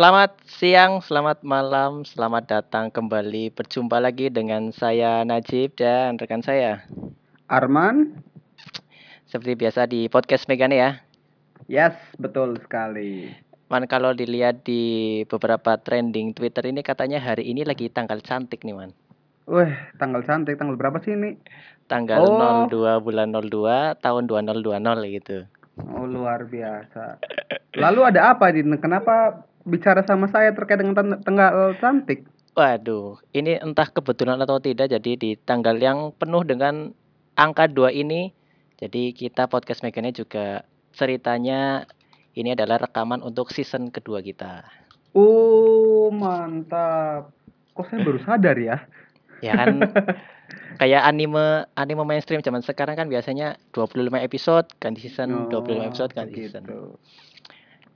Selamat siang, selamat malam, selamat datang kembali berjumpa lagi dengan saya Najib dan rekan saya Arman. Seperti biasa di podcast Megane ya. Yes, betul sekali. Man kalau dilihat di beberapa trending Twitter ini katanya hari ini lagi tanggal cantik nih man. Wah, tanggal cantik, tanggal berapa sih ini? Tanggal Oh. 02 bulan 02 tahun 2020 gitu. Oh, luar biasa. Lalu ada apa? Kenapa bicara sama saya terkait dengan tan- tanggal cantik? Waduh, ini entah kebetulan atau tidak jadi di tanggal yang penuh dengan angka 2 ini jadi kita podcast Megane juga ceritanya ini adalah rekaman untuk season kedua kita. Oh, mantap. Kok saya baru sadar ya? Ya kan kayak anime anime mainstream zaman sekarang kan biasanya 25 episode ganti season, 25 episode ganti season.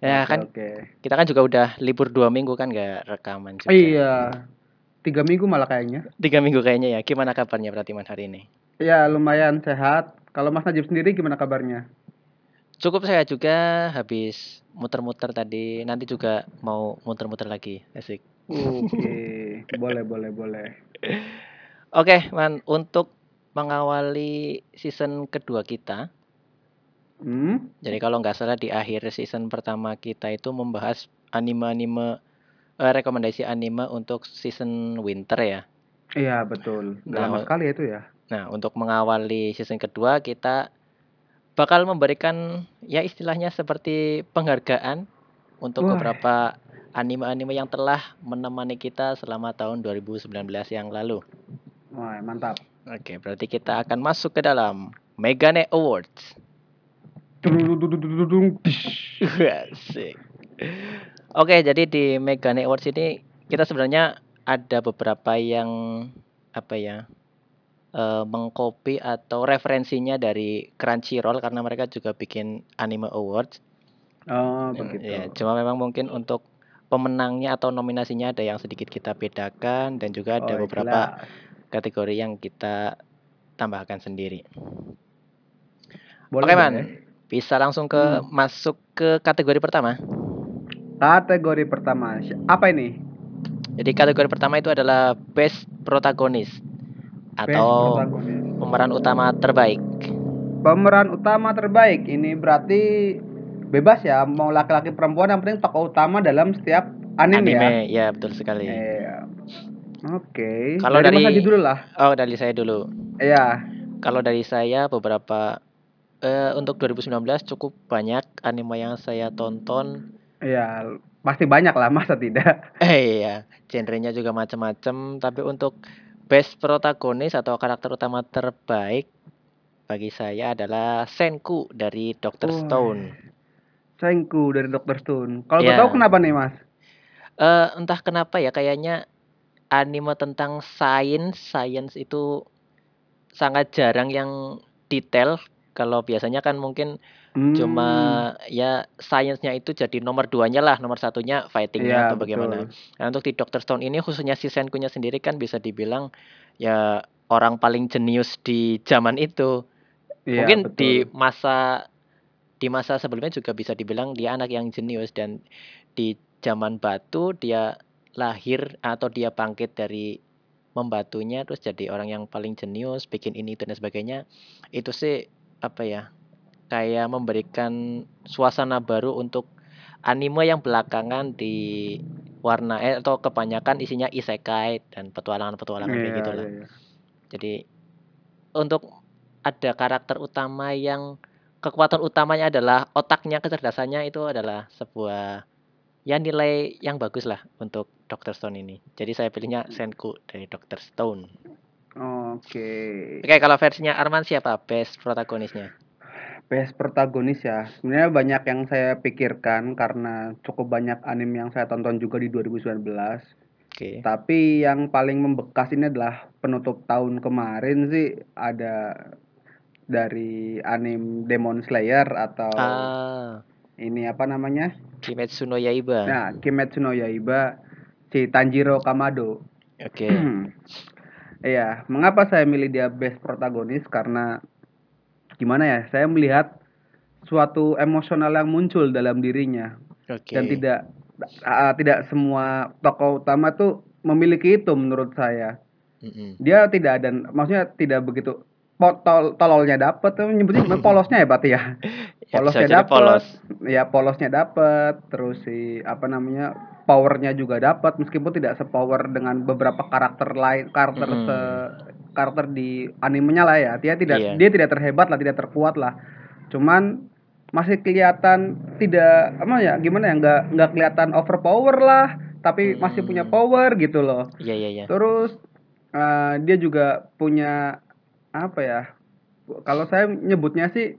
Ya Oke, kan Oke. kita kan juga udah libur dua minggu kan nggak rekaman juga. Iya. Tiga minggu malah kayaknya. Tiga minggu kayaknya ya. Gimana kabarnya Pratiman hari ini? Ya, lumayan sehat. Kalau Mas Najib sendiri gimana kabarnya? Cukup saya juga habis muter-muter tadi. Nanti juga mau muter-muter lagi. Asik. Oke, boleh, boleh, boleh. Oke, Man, untuk mengawali season kedua kita. Hmm? Jadi kalau nggak salah di akhir season pertama kita itu membahas anime-anime eh, rekomendasi anime untuk season winter ya. Iya, betul. Udah Nah, lama o- sekali itu ya. Nah, untuk mengawali season kedua kita bakal memberikan ya istilahnya seperti penghargaan untuk Wah. beberapa anime-anime yang telah menemani kita selama tahun 2019 yang lalu. Wah, mantap. Oke, berarti kita akan masuk ke dalam Megane Awards. Asik. Oke, jadi di Megane Awards ini kita sebenarnya ada beberapa yang apa ya eh, mengcopy atau referensinya dari Crunchyroll karena mereka juga bikin anime awards. Oh, begitu. Ya, cuma memang mungkin untuk pemenangnya atau nominasinya ada yang sedikit kita bedakan dan juga ada Oh, beberapa jelas. kategori yang kita tambahkan sendiri. Boleh, Oke, Man. boleh. Bisa langsung ke Hmm. masuk ke kategori pertama. Kategori pertama. Apa ini? Jadi kategori pertama itu adalah best protagonis Best atau protagonis. pemeran utama terbaik. Pemeran utama terbaik. Ini berarti bebas ya, mau laki-laki perempuan yang penting tokoh utama dalam setiap anime, ya. Anime, ya betul sekali. Iya. Oke. Kalau Mas dari- Haji dulu lah. Oh, dari saya dulu. Iya. Kalau dari saya beberapa eh, untuk 2019 cukup banyak anime yang saya tonton. Iya, pasti banyak lah, masa tidak? Eh iya, genrenya juga macam-macam, tapi untuk best protagonis atau karakter utama terbaik bagi saya adalah Senku dari Doctor Wah. Stone. Senku dari Dr. Stone. Kalau Iya. tahu kenapa nih, Mas? Eh entah kenapa ya kayaknya anime tentang sains, science itu sangat jarang yang detail. Kalau biasanya kan mungkin cuma Hmm, ya sainsnya itu jadi nomor duanya lah, nomor satunya fightingnya Iya, atau bagaimana. betul. Nah untuk di Doctor Stone ini khususnya si Senkunya sendiri kan bisa dibilang ya orang paling jenius di zaman itu. Iya, Mungkin betul. di masa di masa sebelumnya juga bisa dibilang dia anak yang jenius dan di zaman batu dia lahir atau dia bangkit dari membatunya terus jadi orang yang paling jenius bikin ini itu dan sebagainya itu sih apa ya kayak memberikan suasana baru untuk anime yang belakangan di warna eh, atau kebanyakan isinya isekai dan petualangan-petualangan kayak Iya, gitulah. iya, iya. Jadi untuk ada karakter utama yang kekuatan utamanya adalah otaknya, kecerdasannya itu adalah sebuah ya nilai yang bagus lah untuk Dr. Stone ini. Jadi saya pilihnya Senku dari Dr. Stone. Oke. Oke, kalau versinya Arman siapa best protagonisnya? Best protagonis ya. Sebenarnya banyak yang saya pikirkan karena cukup banyak anime yang saya tonton juga di 2019. Oke. Tapi yang paling membekas ini adalah penutup tahun kemarin sih ada dari anime Demon Slayer atau Ah, ini apa namanya? Kimetsu no Yaiba. Nah, Kimetsu no Yaiba si Tanjiro Kamado. Oke. Iya, mengapa saya milih dia best protagonis? Karena gimana ya? Saya melihat suatu emosional yang muncul dalam dirinya Oke. dan tidak uh, tidak semua tokoh utama tuh memiliki itu menurut saya. Mm-mm. Dia tidak ada maksudnya tidak begitu tol, tololnya dapet nyebutnya polosnya ya berarti ya. Ya, Polosnya jadi dapet, polos. ya polosnya dapet, terus si apa namanya powernya juga dapat meskipun tidak sepower dengan beberapa karakter lain karakter Mm-mm. se karakter di animenya lah ya dia tidak Iya. dia tidak terhebat lah tidak terkuat lah cuman masih kelihatan tidak apa ya gimana ya nggak nggak kelihatan overpower lah tapi masih punya power gitu loh Iya iya iya. terus eh, dia juga punya apa ya kalau saya nyebutnya sih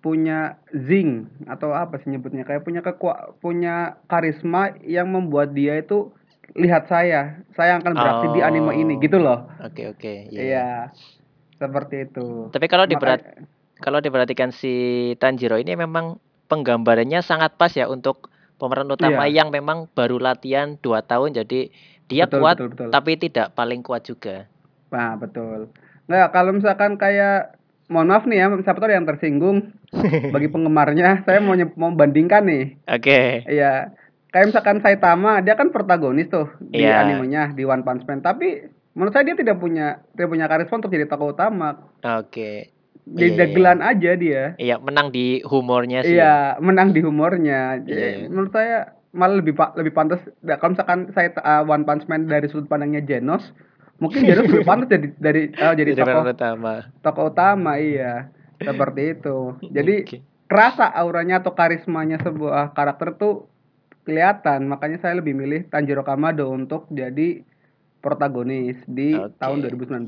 punya zing atau apa sih nyebutnya kayak punya kekua punya karisma yang membuat dia itu lihat saya saya akan beraksi di anime ini Oh. gitu loh Oke oke. Iya. iya seperti itu Tapi kalau Makanya- diperat kalau diperhatikan si Tanjiro ini memang penggambarannya sangat pas ya untuk pemeran utama Iya. yang memang baru latihan 2 tahun jadi dia Betul, kuat betul, betul. tapi tidak paling kuat juga. nah betul nggak kalau misalkan kayak mohon maaf nih ya siapa tahu ada yang tersinggung bagi penggemarnya saya mau nye- mau bandingkan nih Oke. Iya. Kayak misalkan Saitama, dia kan protagonis tuh di Iya. animenya di One Punch Man, tapi menurut saya dia tidak punya tidak punya karisma untuk jadi tokoh utama. Oke. Di Iya, iya, dagelan aja dia. Iya, menang di humornya sih. Iya, menang di humornya. Jadi Iya, iya. menurut saya malah lebih lebih pantas ya, kalau misalkan saya uh, One Punch Man dari sudut pandangnya Genos, mungkin Genos lebih pantas jadi dari uh, jadi Jadi tokoh utama. tokoh utama iya. Seperti itu. Jadi Oke. kerasa auranya atau karismanya sebuah karakter tuh kelihatan makanya saya lebih milih Tanjiro Kamado untuk jadi protagonis di Oke. tahun 2019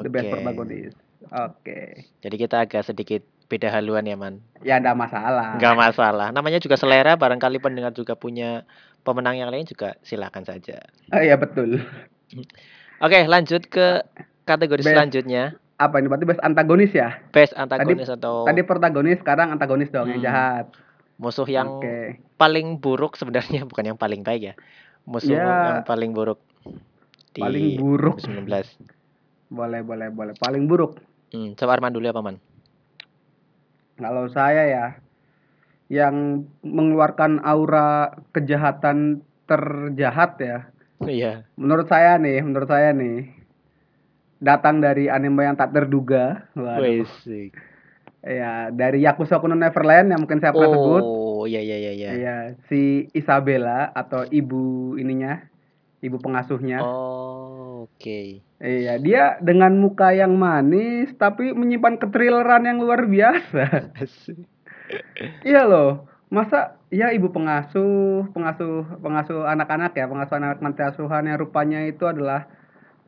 the best protagonis oke Jadi kita agak sedikit beda haluan ya, Man. ya enggak masalah Nggak masalah. Namanya juga selera, barangkali pendengar juga punya pemenang yang lain juga silakan saja. oh, iya betul Oke, lanjut ke kategori Best. selanjutnya. apa ini berarti best antagonis ya Best antagonis atau tadi protagonis sekarang antagonis dong yang. Hmm. jahat musuh yang oke paling buruk sebenarnya bukan yang paling baik ya. Musuh Ya. yang paling buruk di paling buruk 2019. boleh boleh boleh paling buruk Hmm, coba Arman dulu apa, Man? kalau saya ya yang mengeluarkan aura kejahatan terjahat ya Iya. menurut saya nih menurut saya nih datang dari anime yang tak terduga Waduh. Wesik. ya dari Yakuza Kuno Neverland yang mungkin saya pernah sebut Oh, iya iya iya iya. Iya, si Isabella atau ibu ininya ibu pengasuhnya Oh, oke. iya dia dengan muka yang manis tapi menyimpan ketrileran yang luar biasa. Iya loh, masa ya ibu pengasuh, pengasuh, pengasuh anak-anak ya, pengasuh anak panti asuhan yang rupanya itu adalah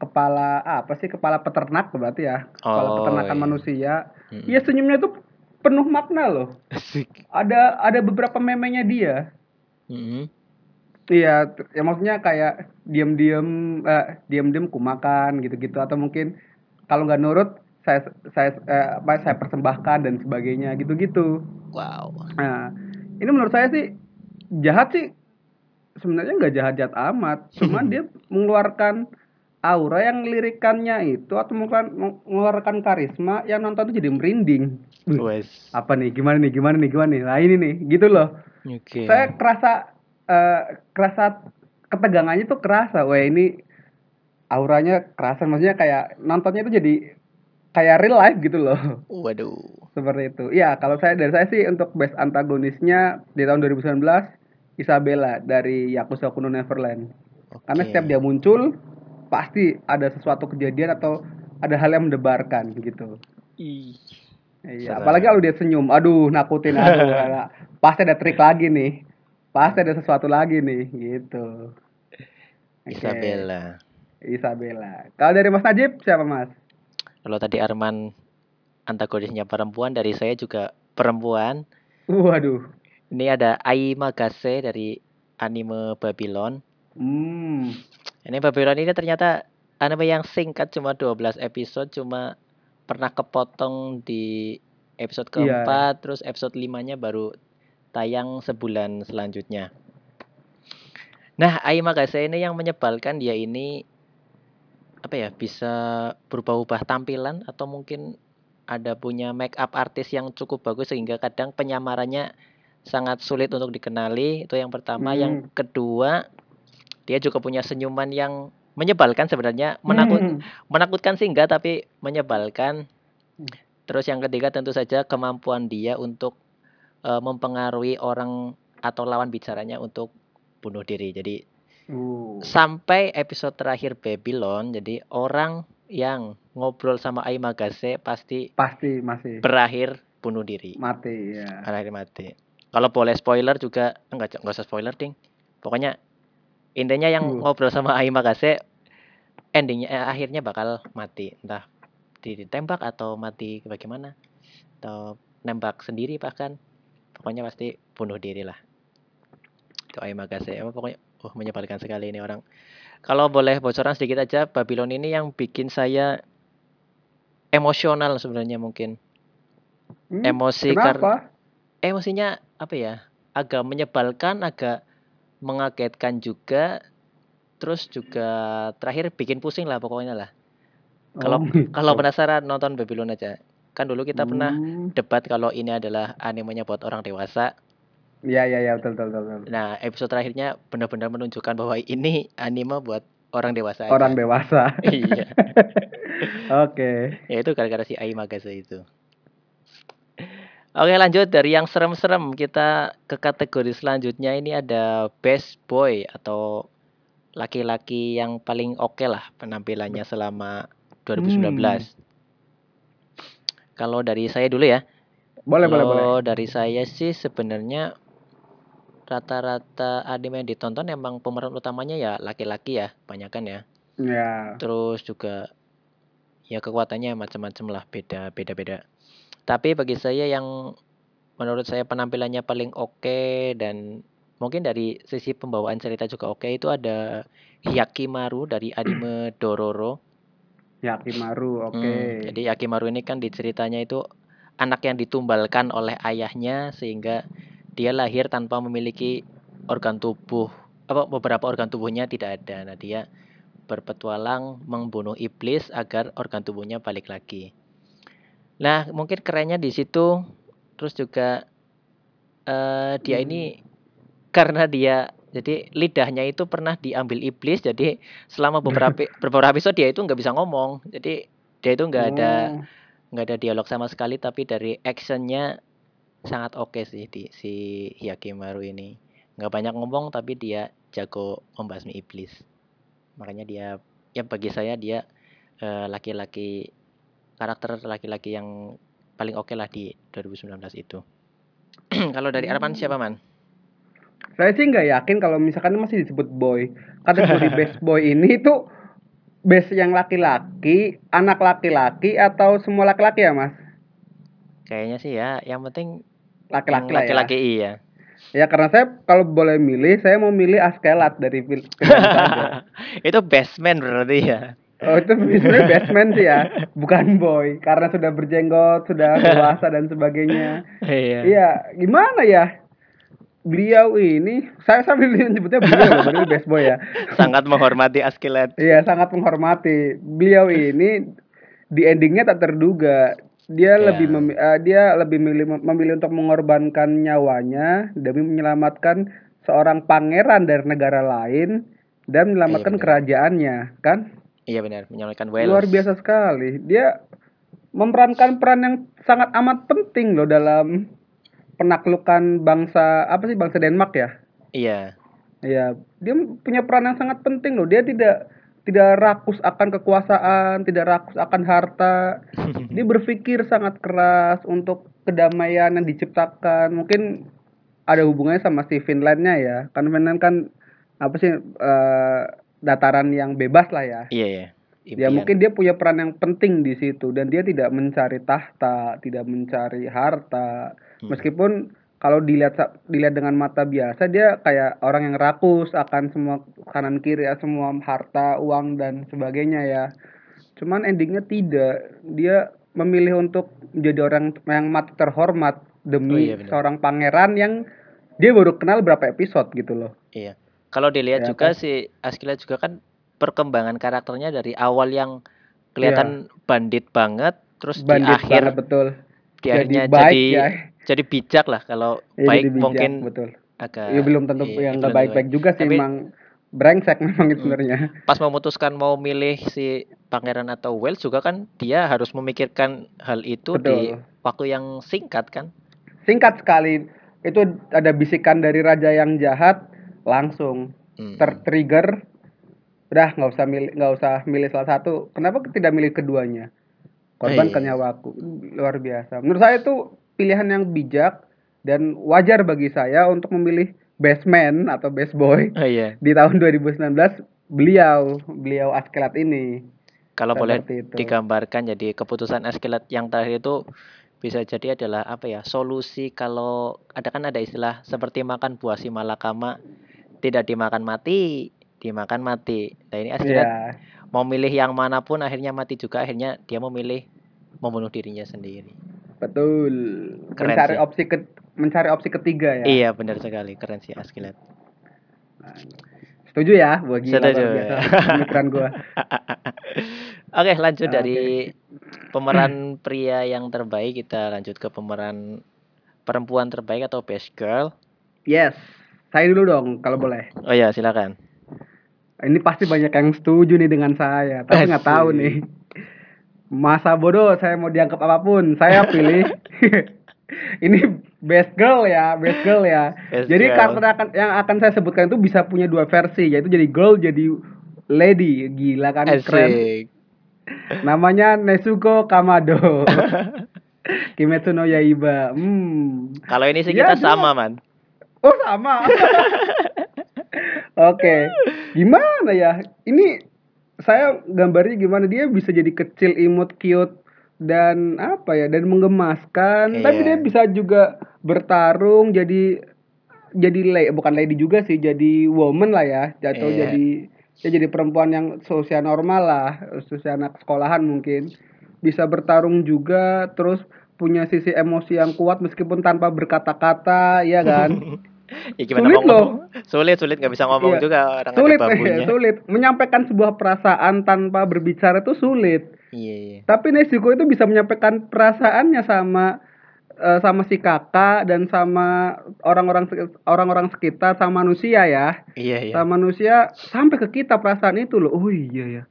kepala apa sih kepala peternak berarti ya, kepala Oh, peternakan iya. manusia. Mm-mm. Iya senyumnya itu penuh makna loh. Asik. Ada ada beberapa memenya dia. Mm-mm. Iya, ya maksudnya kayak diam-diam, eh, diam-diam ku makan gitu-gitu atau mungkin kalau nggak nurut saya saya eh, apa saya persembahkan dan sebagainya gitu-gitu. Wow. Nah, ini menurut saya sih jahat sih sebenarnya nggak jahat-jahat amat, cuman dia mengeluarkan aura yang lirikannya itu atau mungkin mengeluarkan karisma yang nonton tuh jadi merinding. Wes. apa nih? Gimana nih? Gimana nih? Gimana nih? Nah ini nih, gitu loh. Oke. Saya kerasa eh, kerasa ketegangannya tuh kerasa. Wah ini auranya kerasa, maksudnya kayak nontonnya itu jadi kayak real life gitu loh. Waduh. Seperti itu. Iya, kalau saya dari saya sih untuk best antagonisnya di tahun 2019 Isabella dari Yakuza Kuno Neverland. Karena Oke. setiap dia muncul pasti ada sesuatu kejadian atau ada hal yang mendebarkan gitu. Ih. Iya, apalagi kalau dia senyum, aduh nakutin. Nah, pasti ada trik lagi nih. Pasti ada sesuatu lagi nih gitu. Oke, Isabella. Isabella. Kalau dari Mas Najib siapa Mas? Kalau tadi Arman antagonisnya perempuan, dari saya juga perempuan. Waduh. Ini ada Ai Magase dari anime Babylon. Hmm. Ini Babylon ini ternyata anime yang singkat cuma 12 episode cuma pernah kepotong di episode Iya. keempat terus episode limanya baru tayang sebulan selanjutnya. Nah, Ai Magase ini yang menyebalkan dia ini apa ya bisa berubah-ubah tampilan atau mungkin ada punya make up artis yang cukup bagus sehingga kadang penyamarannya sangat sulit untuk dikenali, itu yang pertama. Yang Hmm. kedua, dia juga punya senyuman yang menyebalkan sebenarnya, menakut Hmm. menakutkan sih enggak, tapi menyebalkan. Hmm. Terus yang ketiga tentu saja kemampuan dia untuk, eee, mempengaruhi orang atau lawan bicaranya untuk bunuh diri. Jadi Uh. sampai episode terakhir Babylon, jadi orang yang ngobrol sama Ai Magase pasti Pasti masih berakhir bunuh diri. mati, ya. Berakhir mati. Kalau boleh spoiler juga enggak enggak usah spoiler, Ding. Pokoknya intinya yang Uh. ngobrol sama Ai Magase ending-nya eh, akhirnya bakal mati, entah ditembak atau mati bagaimana, atau nembak sendiri bahkan. Pokoknya pasti bunuh diri lah. Itu Ai Magase. Apa pokoknya uh menyebalkan sekali ini orang. Kalau boleh bocoran sedikit aja, Babylon ini yang bikin saya emosional sebenarnya mungkin. Hmm, Emosi karena emosinya apa ya, agak menyebalkan, agak mengagetkan juga, terus juga terakhir bikin pusing lah pokoknya lah. Kalau Oh, kalau gitu. penasaran nonton Babylon aja. Kan dulu kita pernah Hmm. debat kalau ini adalah animenya buat orang dewasa. Iya iya iya, betul betul betul betul. Nah, episode terakhirnya benar-benar menunjukkan bahwa ini anime buat orang dewasa Orang aja. dewasa. Iya. Oke. Ya itu gara-gara si Ai Magase itu. Oke lanjut dari yang serem-serem kita ke kategori selanjutnya ini ada best boy atau laki-laki yang paling oke lah penampilannya selama 2019. Hmm. Kalau dari saya dulu ya. Boleh boleh boleh. Kalau dari saya sih sebenarnya rata-rata anime yang ditonton emang pemeran utamanya ya laki-laki ya, kebanyakan ya. Ya. Terus juga ya kekuatannya macam-macam lah, beda beda-beda. Tapi bagi saya yang menurut saya penampilannya paling oke dan mungkin dari sisi pembawaan cerita juga oke itu ada Hyakimaru dari anime Dororo. Yakimaru, oke. Hmm, jadi Yakimaru ini kan di ceritanya itu anak yang ditumbalkan oleh ayahnya sehingga dia lahir tanpa memiliki organ tubuh apa beberapa organ tubuhnya tidak ada. Nah, dia berpetualang membunuh iblis agar organ tubuhnya balik lagi. Nah, mungkin kerennya di situ terus juga eh dia Hmm. ini karena dia jadi lidahnya itu pernah diambil iblis jadi selama beberapa beberapa episode dia itu nggak bisa ngomong. Jadi dia itu nggak ada Oh. nggak ada dialog sama sekali tapi dari actionnya sangat oke sih di si Hyakimaru ini. Nggak banyak ngomong tapi dia jago membasmi iblis. Makanya dia ya bagi saya dia eh, laki-laki karakter laki-laki yang paling oke lah di 2019 itu. Kalau dari Arman siapa man? Saya sih nggak yakin kalau misalkan masih disebut boy. Kategori best boy ini tuh best yang laki-laki, anak laki-laki atau semua laki-laki ya, Mas? Kayaknya sih ya, yang penting Laki-laki lah ya. laki-laki iya. Ya karena saya kalau boleh milih, saya mau milih Askelat dari fil- film itu basement berarti ya. Oh itu sebenarnya best man sih ya, bukan boy. Karena sudah berjenggot, sudah dewasa dan sebagainya. Iya. Iya, gimana ya? Beliau ini, saya sambil menyebutnya beliau loh, berarti best boy ya. Sangat menghormati Askilat. Iya, sangat menghormati. Beliau ini di endingnya tak terduga. Dia Ya. lebih memi- eh, dia lebih memilih memilih untuk mengorbankan nyawanya demi menyelamatkan seorang pangeran dari negara lain dan menyelamatkan benar. kerajaannya, kan? Iya benar, menyelamatkan Wales. Luar biasa sekali. Dia memerankan peran yang sangat amat penting loh dalam penaklukan bangsa apa sih bangsa Denmark ya? Iya. Ya, dia punya peran yang sangat penting loh. Dia tidak tidak rakus akan kekuasaan, tidak rakus akan harta. Dia berpikir sangat keras untuk kedamaian yang diciptakan. Mungkin ada hubungannya sama si Finlandnya ya. Kan Finland kan apa sih eh, dataran yang bebas lah ya. Iya ya. Ya mungkin dia punya peran yang penting di situ dan dia tidak mencari tahta, tidak mencari harta. Hmm. Meskipun kalau dilihat dilihat dengan mata biasa dia kayak orang yang rakus akan semua kanan kiri ya, semua harta, uang dan sebagainya ya. Cuman endingnya tidak. Dia memilih untuk menjadi orang yang mati terhormat Oh demi iya, benar. seorang pangeran yang dia baru kenal berapa episode gitu loh. Iya. Kalau dilihat Ya, juga kan? si Askila juga kan perkembangan karakternya dari awal yang kelihatan bandit banget, terus Bandit di akhir banget betul. di akhirnya jadi baik jadi ya. Jadi bijak lah kalau Iya, baik bijak, mungkin betul. agak Iya belum tentu iya, yang belum nggak tentu baik-baik juga sih Tapi- emang brengsek memang itu Hmm. sebenarnya. pas memutuskan mau milih si pangeran atau Wells juga kan dia harus memikirkan hal itu di Betul. waktu yang singkat kan Singkat sekali itu ada bisikan dari raja yang jahat langsung Hmm. tertrigger udah nggak usah milih nggak usah milih salah satu kenapa tidak milih keduanya korban Iya. ke nyawaku luar biasa menurut saya itu pilihan yang bijak dan wajar bagi saya untuk memilih best man atau best boy Oh, iya. di tahun 2019 beliau beliau Askelat ini. Kalau boleh itu. digambarkan jadi keputusan Askeladd yang terakhir itu bisa jadi adalah apa ya solusi kalau ada kan ada istilah seperti makan buah si malakama tidak dimakan mati dimakan mati. Nah ini Askeladd ya mau milih yang mana pun akhirnya mati juga akhirnya dia memilih membunuh dirinya sendiri betul Keren mencari sih. opsi ke mencari opsi ketiga ya iya benar sekali keren sih Askeladd setuju ya bagi Setuju. biasa pemikiran gua Oke, lanjut Oke. dari pemeran pria yang terbaik kita lanjut ke pemeran perempuan terbaik atau best girl. yes saya dulu dong kalau boleh Oh ya, silakan. Ini pasti banyak yang setuju nih dengan saya, tapi nggak tahu nih. Masa bodoh saya mau dianggap apa pun, saya pilih ini best girl ya, best girl ya. Best jadi girl. karakter akan, yang akan saya sebutkan itu bisa punya dua versi, yaitu jadi girl, jadi lady. Gila kan keren. Asik. Namanya Nezuko Kamado. Kimetsu no Yaiba. Hmm. Kalau ini sih Ya, kita jelas. sama, Man. Oh sama. Oke, gimana ya? Ini saya gambarnya gimana dia bisa jadi kecil, imut, cute dan apa ya? Dan menggemaskan. Tapi Iya. dia bisa juga bertarung jadi jadi le- bukan lady juga sih, jadi woman lah ya. Atau Iya. jadi ya jadi perempuan yang seusia normal lah, seusia anak sekolahan mungkin. Bisa bertarung juga, terus punya sisi emosi yang kuat meskipun tanpa berkata-kata, ya kan? Ya gimana Sulit ngomong? loh. Sulit, sulit nggak bisa ngomong Iya. juga orang sulit ada babunya. sulit menyampaikan sebuah perasaan tanpa berbicara itu sulit Iya, iya. tapi Nezuko itu bisa menyampaikan perasaannya sama eh, sama si kakak dan sama orang-orang orang-orang sekitar sama manusia ya Iya, iya. sama manusia sampai ke kita perasaan itu loh oh iya ya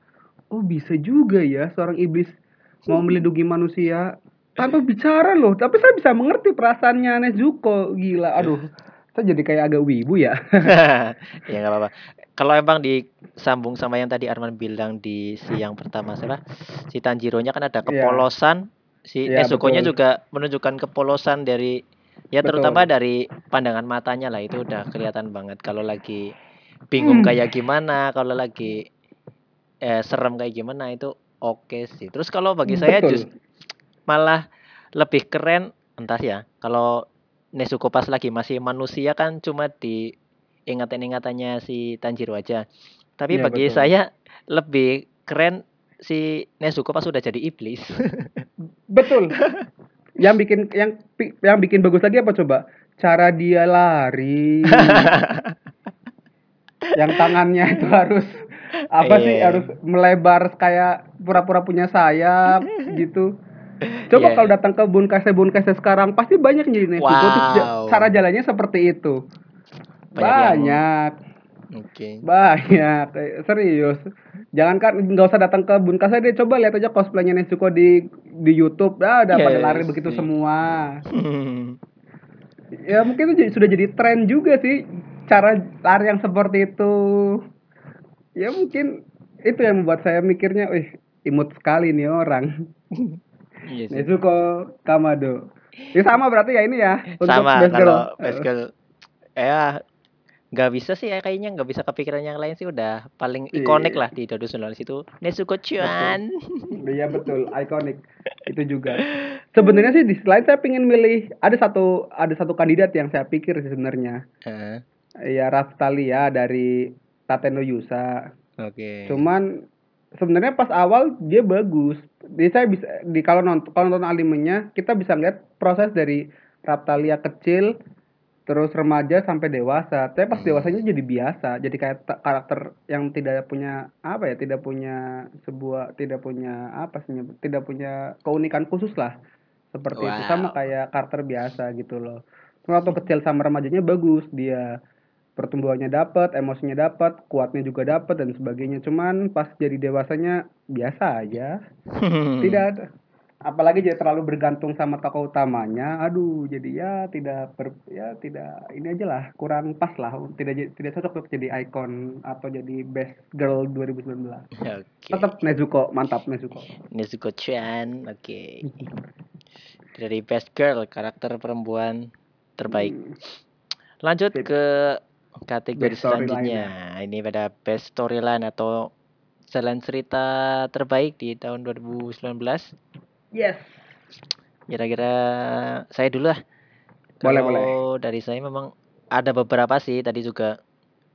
oh bisa juga ya seorang iblis mau melindungi manusia tanpa bicara loh tapi saya bisa mengerti perasaannya Nezuko gila aduh saya jadi kayak agak wibu ya ya nggak apa-apa. Kalau emang disambung sama yang tadi Arman bilang di si yang pertama siapa? Si Tanjiro-nya kan ada Iya. kepolosan. Si Iya, Nezuko-nya betul. juga menunjukkan kepolosan dari ya Betul. terutama dari pandangan matanya lah itu udah kelihatan banget kalau lagi bingung Hmm. kayak gimana, kalau lagi eh, serem kayak gimana itu oke sih. Terus kalau bagi saya Betul. just malah lebih keren entah ya kalau Nezuko pas lagi masih manusia kan cuma di ingatan-ingatannya si Tanjiro aja. Tapi Iya, bagi betul. saya lebih keren si Nezuko pas sudah jadi iblis. Betul. yang bikin yang yang bikin bagus lagi apa coba? Cara dia lari. yang tangannya itu harus apa sih Iya. harus melebar kayak pura-pura punya sayap gitu. Coba Iya. kalau datang ke Bunkase Bunkase sekarang pasti banyak jadi ja- Wow. cara jalannya seperti itu. Banyak Banyak, Oke. banyak, Eh, serius. Jangan kan nggak usah datang ke Bunkase deh, coba lihat aja cosplaynya Nezuko di di YouTube. Ah, udah pada Yes, lari begitu semua. Ya mungkin itu sudah jadi tren juga sih cara lari yang seperti itu. Ya mungkin itu yang membuat saya mikirnya, wih imut sekali nih orang. Iya sih. Nezuko Kamado. Ya sama berarti ya ini ya untuk Sama best kalau best girl ya nggak bisa sih ya kayaknya nggak bisa kepikiran yang lain sih udah paling Iya. ikonik lah di 2019 itu Nezuko Chan. Iya betul, ikonik itu juga. Sebenarnya sih di selain saya pengen milih ada satu ada satu kandidat yang saya pikir sih sebenarnya. Heeh, Ya Raftalia dari Tateno Yusa. Oke. Cuman sebenarnya pas awal dia bagus. Jadi saya bisa di kalau nonton kalau nonton animenya kita bisa lihat proses dari Raptalia kecil terus remaja sampai dewasa. Tapi pas Hmm. dewasanya jadi biasa, jadi kayak karakter yang tidak punya apa ya, tidak punya sebuah tidak punya apa sih tidak punya keunikan khusus lah. seperti itu sama kayak karakter biasa gitu loh Cuma waktu kecil sama remajanya bagus dia pertumbuhannya dapat emosinya dapat kuatnya juga dapat dan sebagainya cuman pas jadi dewasanya biasa aja tidak ada apalagi jadi terlalu bergantung sama tokoh utamanya aduh jadi ya tidak ber, ya tidak ini aja lah kurang pas lah tidak tidak cocok untuk jadi ikon atau jadi best girl 2019 Oke. tetap Nezuko mantap Nezuko Nezuko Chan. Oke. Dari best girl karakter perempuan terbaik. Hmm, Lanjut Sip. ke kategori Best selanjutnya. Ini pada best storyline atau jalan cerita terbaik di tahun 2019. yes. Kira-kira saya dulu lah. Boleh, Kalau dari saya memang ada beberapa sih tadi juga.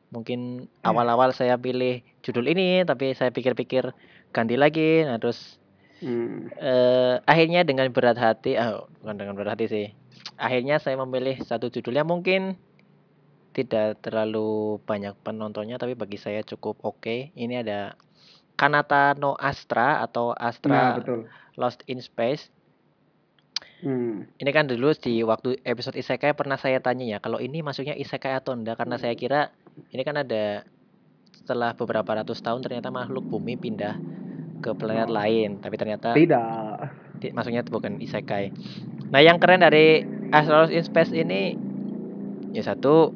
Mungkin awal-awal saya pilih judul ini tapi saya pikir-pikir ganti lagi. Nah terus Hmm, eh, akhirnya dengan berat hati ah bukan dengan berat hati sih. Akhirnya saya memilih satu judul yang mungkin tidak terlalu banyak penontonnya tapi bagi saya cukup oke. Ini ada Kanata no Astra atau nah Astra betul. Lost in Space. Hmm. Ini kan dulu di waktu episode isekai pernah saya tanya ya, kalau ini masuknya isekai atau enggak? Karena saya kira ini kan ada setelah beberapa ratus tahun ternyata makhluk bumi pindah ke planet lain, tapi ternyata tidak. di- masuknya bukan isekai. Nah, yang keren dari Astrolus in Space ini ya satu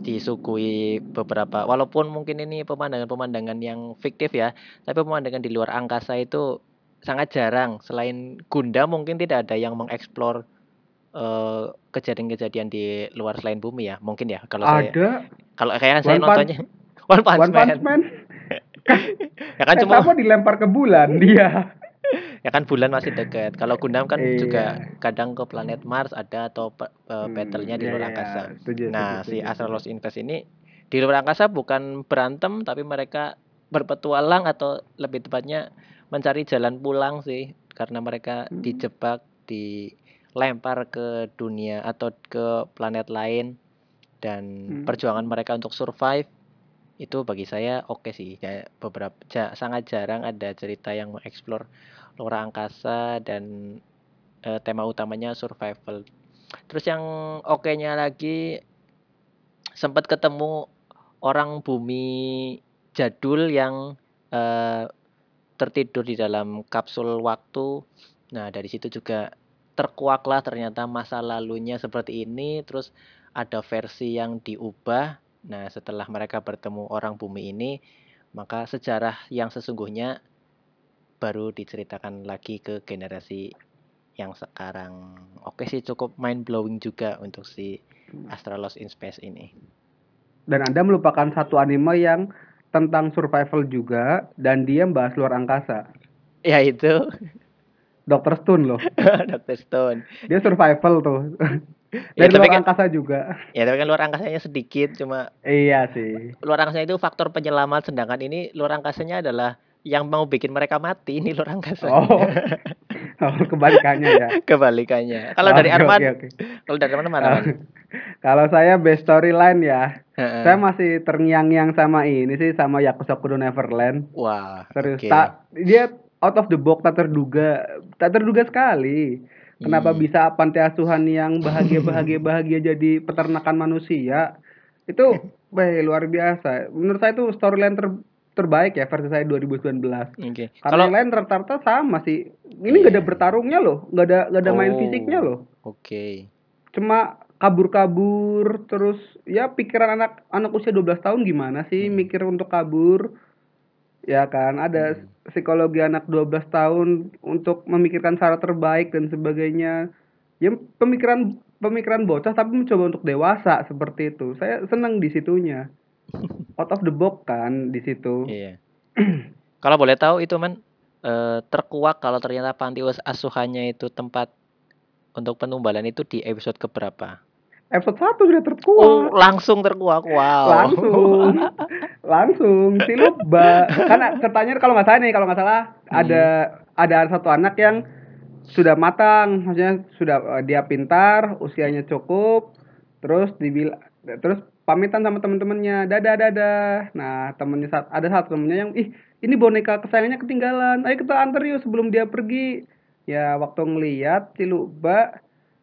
disuguhi beberapa walaupun mungkin ini pemandangan-pemandangan yang fiktif ya, tapi pemandangan di luar angkasa itu sangat jarang. Selain Gundam mungkin tidak ada yang mengeksplor eh, kejadian-kejadian di luar selain bumi ya. Mungkin ya kalau saya ada kalau kayak saya One Punch- nontonnya One Punch One Man. Punch Man Ya kan eh, cuma dilempar ke bulan dia ya kan bulan masih dekat. Kalau Gundam kan Iya. juga kadang ke planet Mars ada atau Hmm, battle-nya di iya, luar iya, angkasa. setuju, Nah, setuju, si setuju, Astra setuju. Lost in Space ini di luar angkasa bukan berantem tapi mereka berpetualang atau lebih tepatnya mencari jalan pulang sih karena mereka Hmm. dijebak dilempar ke dunia atau ke planet lain dan Hmm. perjuangan mereka untuk survive itu bagi saya oke sih ya, beberapa ja- sangat jarang ada cerita yang mengeksplor luar angkasa dan eh, tema utamanya survival. Terus yang oke-nya lagi sempat ketemu orang bumi jadul yang eh, tertidur di dalam kapsul waktu. Nah dari situ juga terkuaklah ternyata masa lalunya seperti ini. Terus ada versi yang diubah. Nah setelah mereka bertemu orang bumi ini maka sejarah yang sesungguhnya baru diceritakan lagi ke generasi yang sekarang. Oke sih cukup mind blowing juga untuk si Astra Lost in Space ini. Dan anda melupakan satu anime yang tentang survival juga dan dia bahas luar angkasa. Ya itu. Dr. Stone loh. Dr. Stone. Dia survival tuh. Ya, dari tapi luar kan- angkasa juga. Ya tapi kan luar angkasanya sedikit cuma iya sih. luar angkasanya itu faktor penyelamat sedangkan ini luar angkasanya adalah yang mau bikin mereka mati ini luar angkasa oh oh kebalikannya ya kebalikannya kalau dari Oke, Arman oke, oke. kalau dari Arman mana Mas? kalau saya best storyline ya Heeh. saya masih terngiang-ngiang sama ini sih sama Yakuza Kudo Neverland wah Serius, oke. tak dia out of the box tak terduga, tak terduga sekali. Kenapa Hmm. bisa panti asuhan yang bahagia bahagia bahagia jadi peternakan manusia? Itu weh, luar biasa. Menurut saya itu storyline ter- terbaik ya versi saya 2019. Oke. Karena Kalau yang lain rata-rata sama sih. Ini nggak ada Iya. bertarungnya loh, nggak ada nggak ada main Oh. fisiknya loh. oke. Cuma kabur-kabur terus ya pikiran anak anak usia 12 tahun gimana sih Hmm. mikir untuk kabur ya kan ada Hmm. psikologi anak 12 tahun untuk memikirkan cara terbaik dan sebagainya ya pemikiran pemikiran bocah tapi mencoba untuk dewasa seperti itu saya senang di situnya out of the box kan di situ Iya. Kalau boleh tahu itu man eh, terkuak kalau ternyata panti asuhannya itu tempat untuk penumbalan itu di episode keberapa? episode 1 sudah terkuat Oh, langsung terkuak. Wow. langsung langsung si luba karena ceritanya kalau nggak salah nih kalau nggak salah ada ada satu anak yang sudah matang maksudnya sudah eh, dia pintar usianya cukup terus dibil terus pamitan sama temen-temennya dadah dadah nah temennya saat ada satu temennya yang ih ini boneka kesayangannya ketinggalan ayo kita antar yuk sebelum dia pergi ya waktu ngeliat Ciluba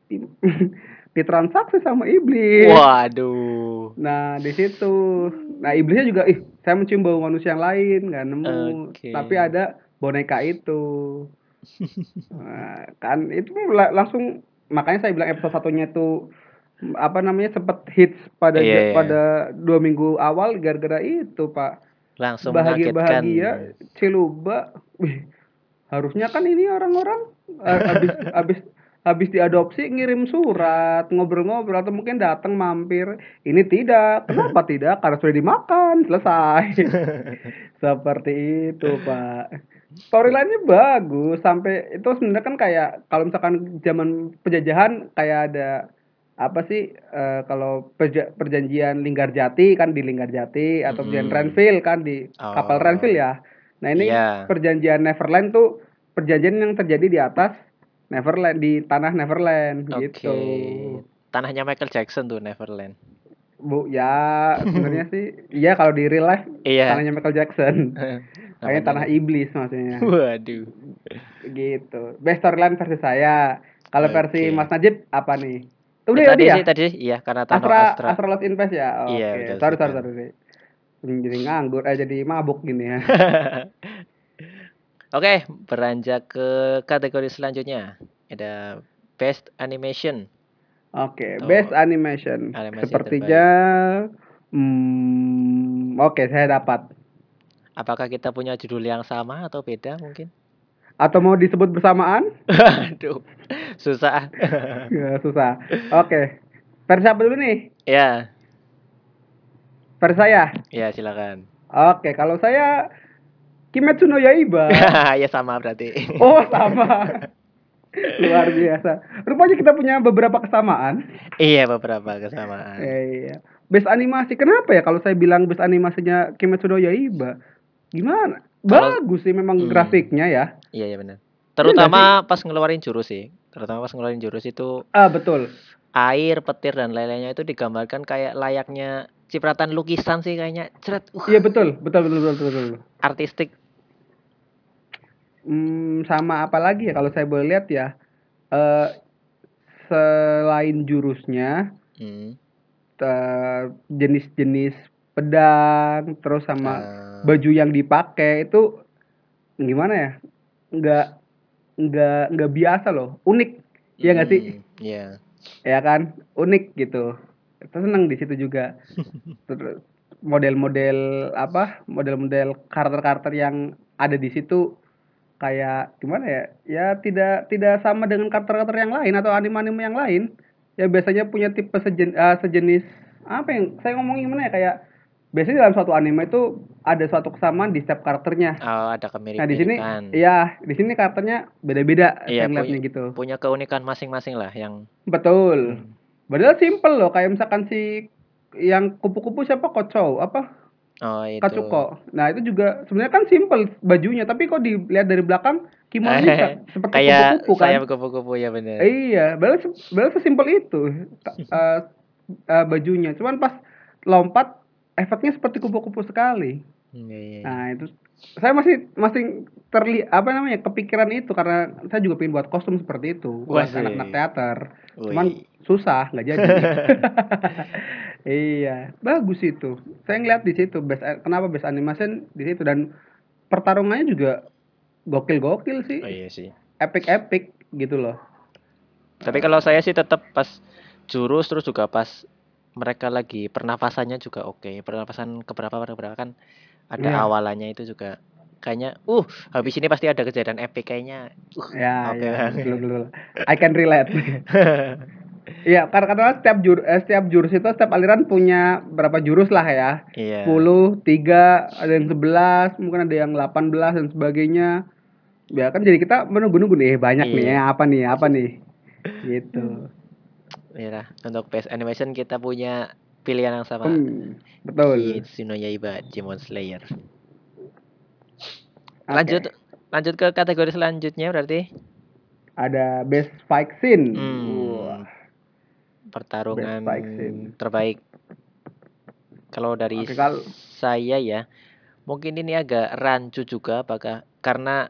di, ditransaksi sama iblis. Waduh. Nah, di situ. Nah, iblisnya juga ih, saya mencium bau manusia yang lain, nggak nemu. Oke. Tapi ada boneka itu. Nah, kan itu la- langsung makanya saya bilang episode satunya itu apa namanya sempet hits pada Iya, iya. pada dua minggu awal gara-gara itu pak. Langsung bahagia bahagia Ciluba. Wih harusnya kan ini orang-orang eh, habis habis habis diadopsi ngirim surat ngobrol-ngobrol atau mungkin datang mampir. Ini tidak. Kenapa tidak? Karena sudah dimakan selesai. Seperti itu pak. Storyline-nya bagus sampai itu sebenarnya kan kayak kalau misalkan zaman penjajahan kayak ada apa sih eh, kalau perja- perjanjian Linggarjati kan di Linggarjati atau perjanjian Mm-mm. Renville kan di kapal Oh. Renville ya. Nah ini Iya. perjanjian Neverland tuh perjanjian yang terjadi di atas Neverland di tanah Neverland Oke. gitu. Tanahnya Michael Jackson tuh Neverland. Bu ya sebenarnya sih iya kalau di real life Iya. tanahnya Michael Jackson. Kayaknya tanah iblis maksudnya. Waduh. gitu. Best storyline versi saya. Kalau versi Oke. Mas Najib apa nih? Udah tadi ya? sih tadi sih iya karena Thanos Astra, Astra. Astra Lost Invest ya? Oke, Iya, betul sorry, sorry, sekali. sorry. Hmm, Jadi nganggur, eh jadi mabuk gini ya. Oke, beranjak ke kategori selanjutnya. Ada Best Animation. Oke, Oh, best animation. animasi Sepertinya, hmm, oke saya dapat. Apakah kita punya judul yang sama atau beda mungkin? Atau mau disebut bersamaan? Aduh, susah. ya, susah. Oke, versi apa dulu nih? ya, Versi saya. ya silakan. Oke, kalau saya Kimetsu no Yaiba. ya sama berarti. Oh sama. Luar biasa. Rupanya kita punya beberapa kesamaan. iya, beberapa kesamaan. Iya. Best animasi. Kenapa ya kalau saya bilang best animasinya Kimetsu no Yaiba? Gimana? Bagus sih memang Hmm. grafiknya ya. Iya, iya benar. Terutama pas ngeluarin jurus sih. Terutama pas ngeluarin jurus itu Ah betul. air, petir dan lain-lainnya itu digambarkan kayak layaknya cipratan lukisan sih kayaknya. Ceret, uh, Iya betul, betul betul betul betul. betul. artistik. Hmm, sama apa lagi ya kalau saya boleh lihat ya. eh selain jurusnya, Hmm. jenis-jenis pedang, terus sama Eh, baju yang dipakai itu gimana ya? Nggak nggak nggak biasa loh, unik. Iya nggak sih? hmm, Iya. ya kan? Unik gitu. Kita seneng di situ juga. Terus model-model apa? Model-model karakter-karakter yang ada di situ kayak gimana ya? Ya tidak tidak sama dengan karakter-karakter yang lain atau anime-anime yang lain. Ya biasanya punya tipe sejen, eh, sejenis apa yang saya ngomongin gimana ya? Kayak biasanya dalam suatu anime itu ada suatu kesamaan di setiap karakternya Oh, ada nah di sini kemiripan. iya di sini karakternya beda-beda Iya, ngeliatnya gitu Punya keunikan masing-masing lah yang Betul. Padahal simple loh, kayak misalkan si yang kupu-kupu siapa Kocou apa oh itu. Kacuko. Nah itu juga sebenarnya kan simple bajunya, tapi kok dilihat dari belakang kimononya seperti Kayak kupu-kupu kan? saya kupu-kupu ya bener. Iya, padahal padahal sesimpel itu eh, eh, bajunya. Cuman pas lompat efeknya seperti kupu-kupu sekali. Hmm, iya, iya. Nah itu saya masih masih terlihat apa namanya kepikiran itu karena saya juga pengen buat kostum seperti itu buat anak-anak teater. Wih. Cuman susah nggak jadi. iya, bagus itu. Saya ngeliat di situ best kenapa best animation di situ dan pertarungannya juga gokil-gokil sih. Oh iya sih. Epic-epic gitu loh. Tapi kalau saya sih tetap pas jurus terus juga pas mereka lagi pernafasannya juga oke. Pernafasan keberapa keberapa kan ada Iya. awalannya itu juga kayaknya uh habis ini pasti ada kejadian epic kayaknya. Uh, Ya, Oke. ya, betul, betul. I can relate. Iya, karena karena setiap jur eh, setiap jurus itu setiap aliran punya berapa jurus lah ya. Iya. 10, 3, ada yang 11, mungkin ada yang 18 dan sebagainya. Ya kan jadi kita menunggu-nunggu nih banyak nih Iya. ya, apa nih, apa nih. Gitu. Iya, untuk best animation kita punya pilihan yang sama. Hmm, betul. Kimetsu no Yaiba Demon Slayer. Lanjut lanjut ke kategori selanjutnya berarti Ada best fight scene. Hmm. Pertarungan Best fight scene. terbaik. Kalau dari Oke, kalau- saya ya, mungkin ini agak rancu juga apakah karena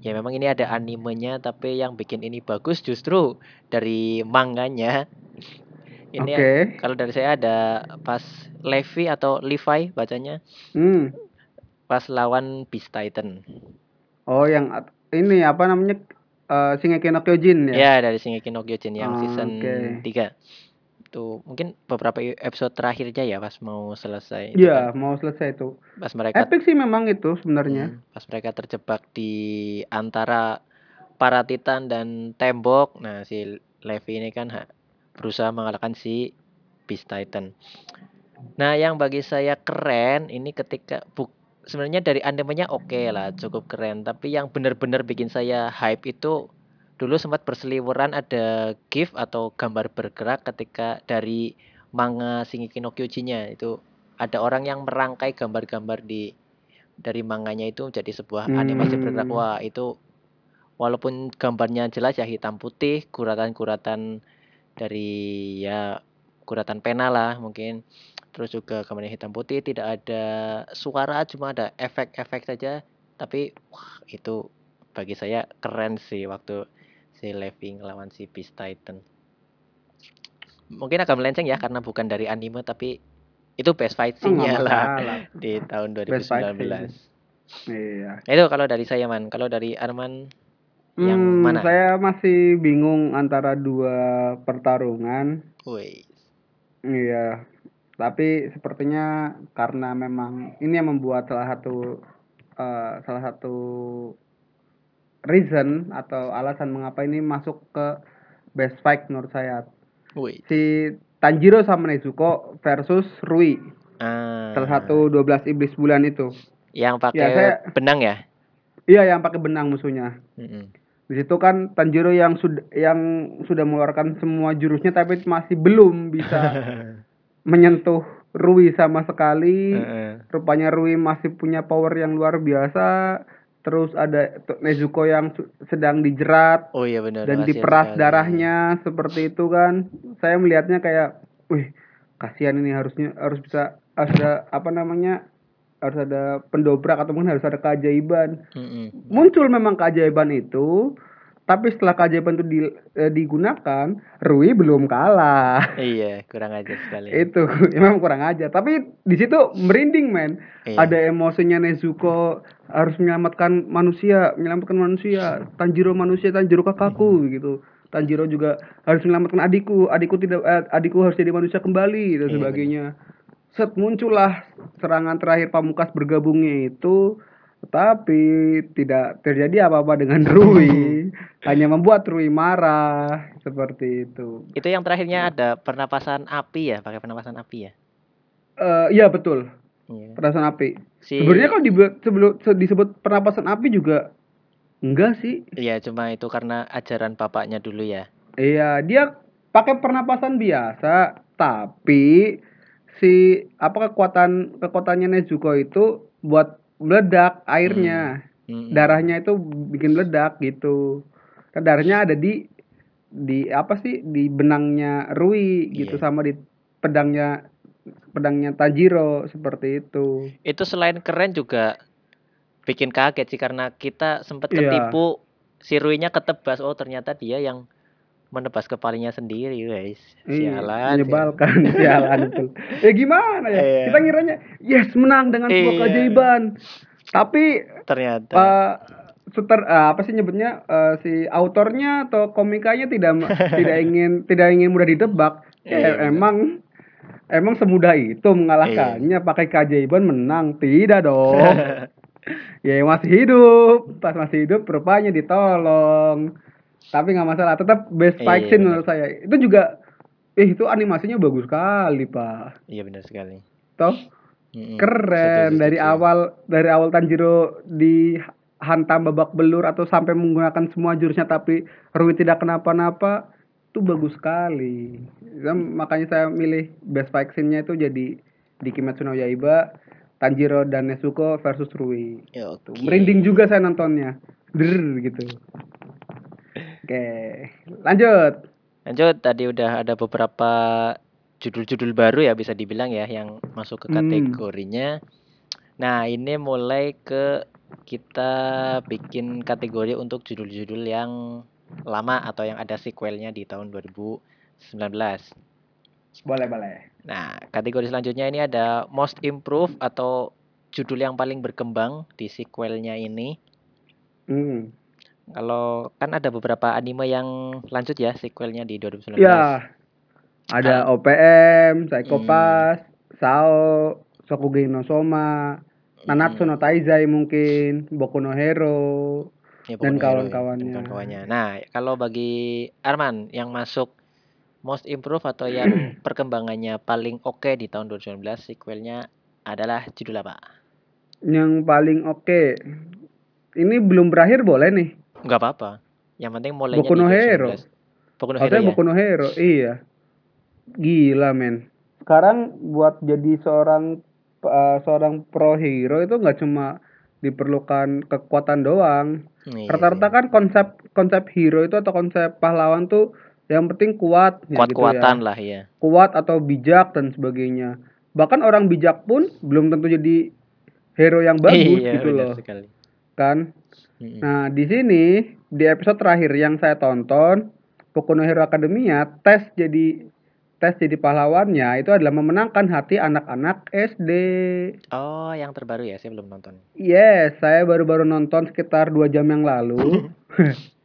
ya memang ini ada animenya tapi yang bikin ini bagus justru dari manganya. Ini ya, Oke. kalau dari saya ada pas Levi atau Levi bacanya Hmm. pas lawan Beast Titan. Oh, yang ini apa namanya? Eh Shingeki no Kyojin ya? Ya, dari Shingeki no Kyojin yang season Oke. 3. Tuh, mungkin beberapa episode terakhirnya ya pas mau selesai itu Iya, kan. mau selesai itu. Pas mereka Epic sih memang itu sebenarnya. Hmm, pas mereka terjebak di antara para titan dan tembok. Nah, si Levi ini kan ha- berusaha mengalahkan si Beast Titan. Nah, yang bagi saya keren ini ketika buk sebenarnya dari animenya oke lah, cukup keren. Tapi yang benar-benar bikin saya hype itu dulu sempat berseliweran ada GIF atau gambar bergerak ketika dari manga Shingeki no Kyojin-nya itu ada orang yang merangkai gambar-gambar di dari manganya itu jadi sebuah animasi bergerak. Hmm. Wah, itu walaupun gambarnya jelas ya hitam putih, guratan-guratan dari ya guratan pena lah mungkin. Terus juga gambarnya hitam putih, tidak ada suara, cuma ada efek-efek saja. Tapi wah, itu bagi saya keren sih waktu si Levi ngelawan si Beast Titan. Mungkin agak melenceng ya karena bukan dari anime tapi itu best fight Oh, nggak scene-nya lah di tahun Best fight 2019. Iya. Nah, itu kalau dari saya man. Kalau dari Arman yang Hmm, mana? saya masih bingung antara dua pertarungan. Wih. Iya. Tapi sepertinya karena memang ini yang membuat salah satu eh, salah satu reason atau alasan mengapa ini masuk ke best fight menurut saya. Wih. Si Tanjiro sama Nezuko versus Rui. Ah, Salah satu 12 iblis bulan itu. yang pakai Ya, saya- benang ya? Iya yang pakai benang musuhnya. Mm-mm. Di situ kan Tanjiro yang sudah yang sudah mengeluarkan semua jurusnya tapi masih belum bisa menyentuh Rui sama sekali. Heeh. Rupanya Rui masih punya power yang luar biasa. Terus ada Nezuko yang sedang dijerat Oh iya benar. dan diperas sekali. darahnya seperti itu kan. Saya melihatnya kayak, wih, kasihan ini harusnya harus bisa harus ada apa namanya? harus ada pendobrak atau mungkin harus ada keajaiban Mm-mm. muncul memang keajaiban itu tapi setelah keajaiban itu di- eh, digunakan Rui belum kalah. Iya, kurang ajar sekali. itu memang kurang aja tapi di situ merinding men. Iya. ada emosinya Nezuko harus menyelamatkan manusia menyelamatkan manusia. Tanjiro manusia Tanjiro kakakku gitu. Tanjiro juga harus menyelamatkan adikku. Adikku tidak eh, adikku harus jadi manusia kembali dan Iya, sebagainya. set muncullah serangan terakhir Pamukas bergabungnya itu tetapi tidak terjadi apa-apa dengan Rui hanya membuat Rui marah seperti itu Itu yang terakhirnya ada pernapasan api ya, pakai pernapasan api ya. Eh, iya betul Iya. perasaan api Si Sebenarnya kalau dibuat sebelum se- disebut pernapasan api juga enggak sih. Iya, cuma itu karena ajaran bapaknya dulu ya. Iya, dia pakai pernapasan biasa, tapi si apa kekuatan kekuatannya Nezuko itu buat meledak airnya. Mm-mm. Darahnya itu bikin meledak gitu. Kan darahnya ada di di apa sih di benangnya Rui gitu Iya. sama di pedangnya pedangnya Tanjiro seperti itu. Itu selain keren juga bikin kaget sih karena kita sempat Iya. ketipu si Rui-nya ketebas. Oh, ternyata dia yang menebas kepalanya sendiri, guys. Iya, Sialan. menyebalkan sialan betul. Ya gimana ya? Iya. Kita ngiranya yes menang dengan sebuah Iya. keajaiban. Tapi Ternyata. suter eh, apa sih nyebutnya eh, si autornya atau komikanya tidak tidak ingin tidak ingin mudah ditebak. Ya, benar. emang emang semudah itu mengalahkannya Iya. pakai keajaiban menang. Tidak dong. ya masih hidup. Pas masih hidup rupanya ditolong. Tapi nggak masalah, tetap best fight Iya, scene benar. menurut saya. Itu juga eh itu animasinya bagus sekali, Pak. Iya benar sekali. Toh keren Setuju, dari setuju. awal dari awal Tanjiro dihantam babak belur atau sampai menggunakan semua jurusnya tapi Rui tidak kenapa-napa itu bagus sekali Ya, makanya saya milih best fight scene-nya itu jadi di Kimetsu no Yaiba Tanjiro dan Nezuko versus Rui Ya, oke. merinding juga saya nontonnya der gitu oke lanjut Lanjut, tadi udah ada beberapa judul-judul baru ya bisa dibilang ya yang masuk ke Hmm. kategorinya. Nah, ini mulai ke kita bikin kategori untuk judul-judul yang lama atau yang ada sequelnya di tahun 2019. Boleh, boleh. Nah, kategori selanjutnya ini ada most improved atau judul yang paling berkembang di sequelnya ini. Hmm. Kalau kan ada beberapa anime yang lanjut ya sequelnya di 2019. Ya, ada Kalau- OPM, Psycho Pass, Sao, Shokugeki no Soma, Nanatsu no Taizai mungkin, Boku no Hero. Ya, dan Boku no ya, kawan-kawannya. dan kawan-kawannya. Nah, kalau bagi Arman yang masuk most improve atau yang perkembangannya paling oke di tahun 2019 sequelnya adalah judul apa? Yang paling oke. Ini belum berakhir boleh nih. Enggak apa-apa. Yang penting mulainya Boku no 2019. Hero. Boku no Hero ya. Boku no Hero, iya. Gila men. Sekarang buat jadi seorang uh, seorang pro hero itu nggak cuma diperlukan kekuatan doang. Iya Rata-rata kan konsep konsep hero itu atau konsep pahlawan tuh yang penting kuat, ya gitu kuat-kuatan ya. lah ya. kuat atau bijak dan sebagainya. Bahkan orang bijak pun belum tentu jadi hero yang bagus iya, gitu loh, sekali. kan? Mm-mm. Nah, di sini di episode terakhir yang saya tonton, Boku no Hero Academia tes jadi tes jadi pahlawannya itu adalah memenangkan hati anak-anak SD. Oh, yang terbaru ya, saya belum nonton. Yes, saya baru-baru nonton sekitar dua jam yang lalu.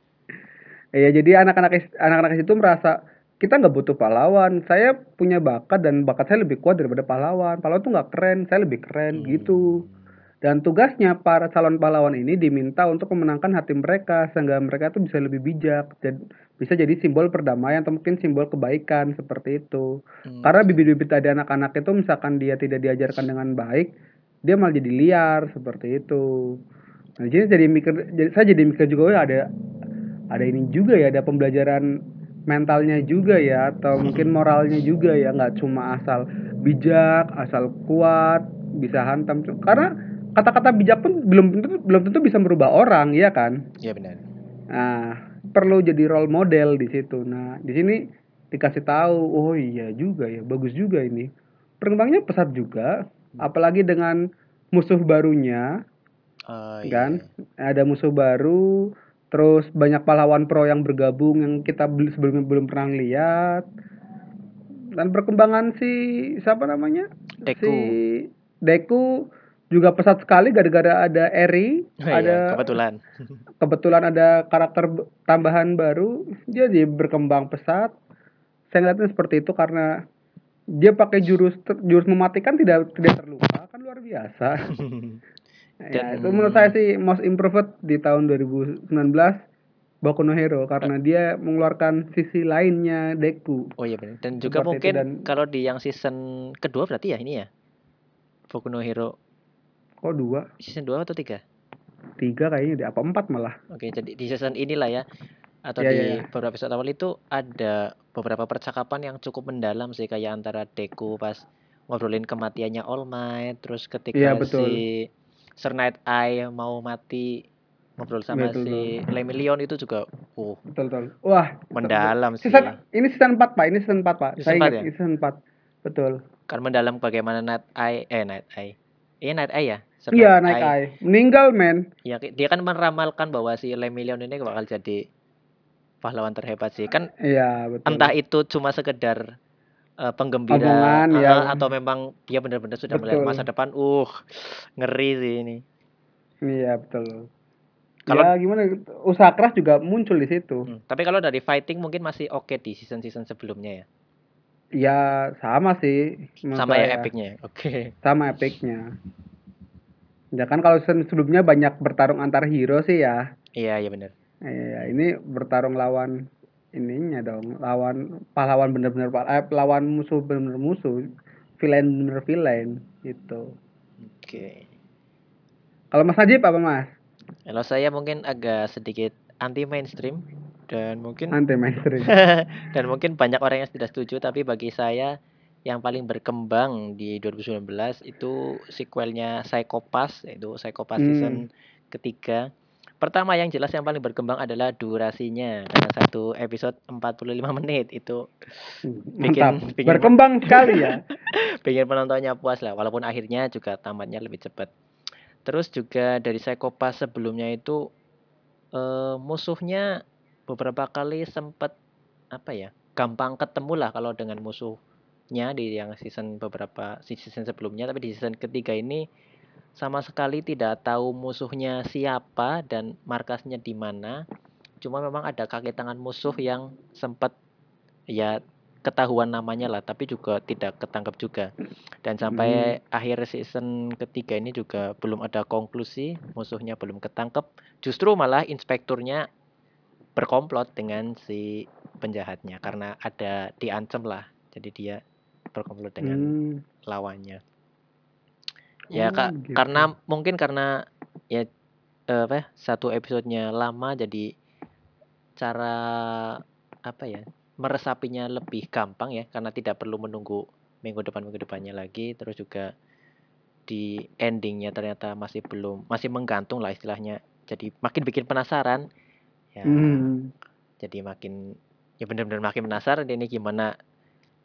Ya, jadi anak-anak anak-anak itu merasa kita nggak butuh pahlawan. Saya punya bakat dan bakat saya lebih kuat daripada pahlawan. Pahlawan tuh nggak keren, saya lebih keren gitu. Dan tugasnya para calon pahlawan ini diminta untuk memenangkan hati mereka sehingga mereka tuh bisa lebih bijak dan bisa jadi simbol perdamaian atau mungkin simbol kebaikan seperti itu. Hmm. Karena bibit-bibit tadi anak-anak itu misalkan dia tidak diajarkan dengan baik, dia malah jadi liar seperti itu. Nah, jadi jadi mikir jadi, saya jadi mikir juga "Oh, ada ada ini juga ya, ada pembelajaran mentalnya juga ya atau mungkin moralnya juga ya, nggak cuma asal bijak, asal kuat, bisa hantam. Karena kata-kata bijak pun belum tentu belum tentu bisa merubah orang, ya kan? Iya benar. Nah, perlu jadi role model di situ. Nah, di sini dikasih tahu, oh iya juga ya, bagus juga ini. Perkembangannya pesat juga, apalagi dengan musuh barunya, iya. kan? Ada musuh baru, terus banyak pahlawan pro yang bergabung yang kita bel- sebelumnya belum pernah lihat. Dan perkembangan si siapa namanya? Deku. Si Deku juga pesat sekali gara-gara ada Eri, Oh, iya, ada kebetulan. kebetulan ada karakter tambahan baru jadi berkembang pesat saya ngeliatnya seperti itu karena dia pakai jurus jurus mematikan tidak tidak terluka kan luar biasa ya Dan- itu menurut saya sih most improved di tahun 2019 Boku no Hero karena dia mengeluarkan sisi lainnya Deku Oh iya benar. Dan juga Seperti mungkin dan- kalau di yang season kedua berarti ya ini ya. Boku no Hero kok dua season 2 atau 3? tiga kayaknya deh apa empat malah Oke, jadi di season inilah ya atau Iya, di iya, iya. beberapa episode awal itu ada beberapa percakapan yang cukup mendalam sih kayak antara Deku pas ngobrolin kematiannya All Might, terus ketika Iya, betul. si Sir Night Eye mau mati ngobrol sama Betul, si Lemillion itu juga uh betul betul wah mendalam sih. season ini season 4 pak ini season 4 pak Season saya 4 ingat ya? season 4 betul Kan mendalam bagaimana Night Eye eh Night Eye. Iya Night Eye ya? Iya naik eye meninggal men Ya, dia kan meramalkan bahwa si Lemillion ini bakal jadi pahlawan terhebat sih. Kan Iya betul. entah itu cuma sekedar eh, penggembira Omongan, eh, ya. atau memang dia benar-benar sudah melihat Betul. masa depan. Uh, ngeri sih ini. Iya betul. Kalau- ya gimana? Usaha keras juga muncul di situ. Hmm, Tapi kalau dari fighting mungkin masih oke di season-season sebelumnya ya. Ya sama sih. Sama ya epicnya. ya? Oke. Sama epicnya. Ya kan kalau sebelumnya banyak bertarung antar hero sih ya. Iya, iya benar. Iya ini bertarung lawan ininya dong. Lawan pahlawan bener-bener eh, lawan musuh bener-bener musuh. Villain bener villain gitu. Oke. Kalau Mas Najib apa Mas? Kalau saya mungkin agak sedikit anti mainstream dan mungkin Anti mainstream. dan mungkin banyak orang yang tidak setuju tapi bagi saya yang paling berkembang di 2019 itu sequelnya Psycho Pass yaitu Psycho Pass Hmm. season ketiga. Pertama yang jelas yang paling berkembang adalah durasinya karena satu episode 45 menit itu Bikin- Mantap. bikin- Berkembang sekali ya. bikin penontonnya puas lah walaupun akhirnya juga tamatnya lebih cepat. Terus juga dari Psychopass sebelumnya itu eh, musuhnya beberapa kali sempat apa ya gampang ketemu lah kalau dengan musuhnya di yang season beberapa season sebelumnya tapi di season ketiga ini sama sekali tidak tahu musuhnya siapa dan markasnya di mana. Cuma memang ada kaki tangan musuh yang sempat ya ketahuan namanya lah tapi juga tidak ketangkap juga. Dan sampai Hmm. akhir season ketiga ini juga belum ada konklusi musuhnya belum ketangkep. Justru malah inspekturnya berkomplot dengan si penjahatnya karena ada diancam lah. Jadi dia berkomplot dengan Hmm. lawannya ya Oh, kak gitu. karena mungkin karena ya eh, apa ya, satu episodenya lama jadi cara apa ya meresapinya lebih gampang ya karena tidak perlu menunggu minggu depan minggu depannya lagi terus juga di endingnya ternyata masih belum masih menggantung lah istilahnya jadi makin bikin penasaran ya Hmm. jadi makin ya benar-benar makin penasaran ini gimana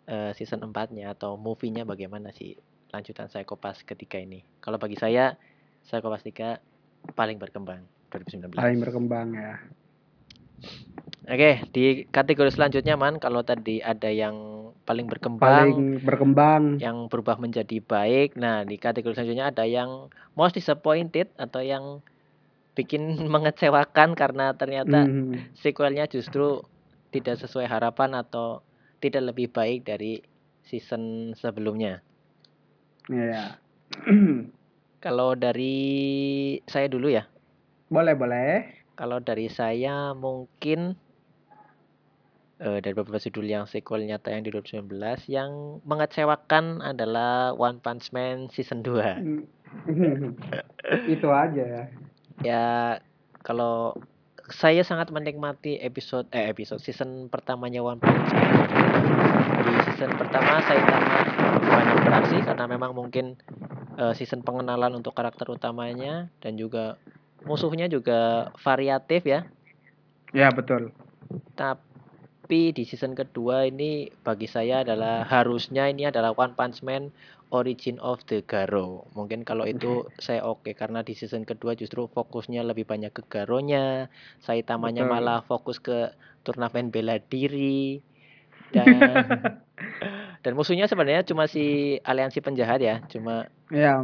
eh, season 4-nya atau movie-nya bagaimana sih lanjutan Psychopass ketiga ini kalau bagi saya Psychopass 3 paling berkembang 2019 Paling berkembang ya. Oke, di kategori selanjutnya man, kalau tadi ada yang paling berkembang, Paling berkembang. yang berubah menjadi baik. Nah, di kategori selanjutnya ada yang most disappointed atau yang bikin mengecewakan karena ternyata Hmm. sequelnya justru tidak sesuai harapan atau tidak lebih baik dari season sebelumnya. Ya. Kalau dari saya dulu ya. boleh, boleh. Kalau dari saya mungkin eh, dari beberapa judul yang sequelnya tayang di 2019 yang mengecewakan adalah One Punch Man season 2. Hmm. Itu aja ya. Ya kalau saya sangat menikmati episode eh episode season pertamanya One Punch Man. Di season pertama Saitama banyak beraksi karena memang mungkin eh, season pengenalan untuk karakter utamanya dan juga musuhnya juga variatif ya. Ya, betul. Tapi di season kedua ini bagi saya adalah harusnya ini adalah One Punch Man Origin of the Garo. Mungkin kalau itu saya oke karena di season kedua justru fokusnya lebih banyak ke Garonya, Saitamanya Betul. malah fokus ke turnamen bela diri dan dan musuhnya sebenarnya cuma si aliansi penjahat ya, cuma Ya.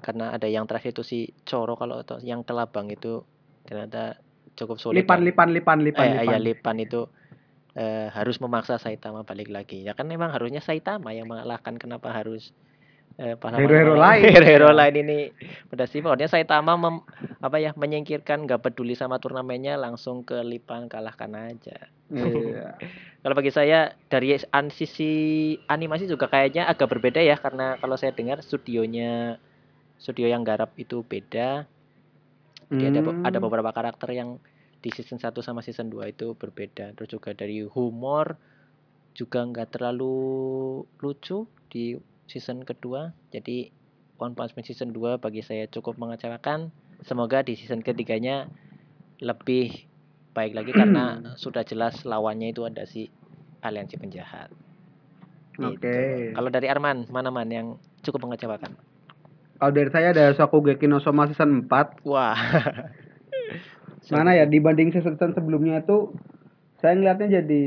karena ada yang terakhir itu si Coro kalau atau yang kelabang itu ternyata cukup sulit. Lipan, lipan, lipan, lipan, eh, lipan. ya Lipan itu eh, harus memaksa Saitama balik lagi. Ya kan memang harusnya Saitama yang mengalahkan kenapa harus eh, pahlawan Hero-hero lain. hero-hero Ya. lain ini pada pokoknya Saitama mem- apa ya menyingkirkan nggak peduli sama turnamennya langsung ke Lipan kalahkan aja. Iya. Kalau bagi saya dari an- sisi animasi juga kayaknya agak berbeda ya karena kalau saya dengar studionya studio yang garap itu beda. Ada be- Hmm. ada beberapa karakter yang di season 1 sama season 2 itu berbeda. Terus juga dari humor juga nggak terlalu lucu di season kedua. Jadi One Punch Man season 2 bagi saya cukup mengecewakan. Semoga di season ketiganya lebih baik lagi karena sudah jelas lawannya itu ada si aliansi penjahat. Gitu. Oke. Kalau dari Arman, mana man yang cukup mengecewakan? Kalau dari saya ada Shokugeki no Soma season 4. Wah. Mana ya dibanding season sebelumnya itu saya ngeliatnya jadi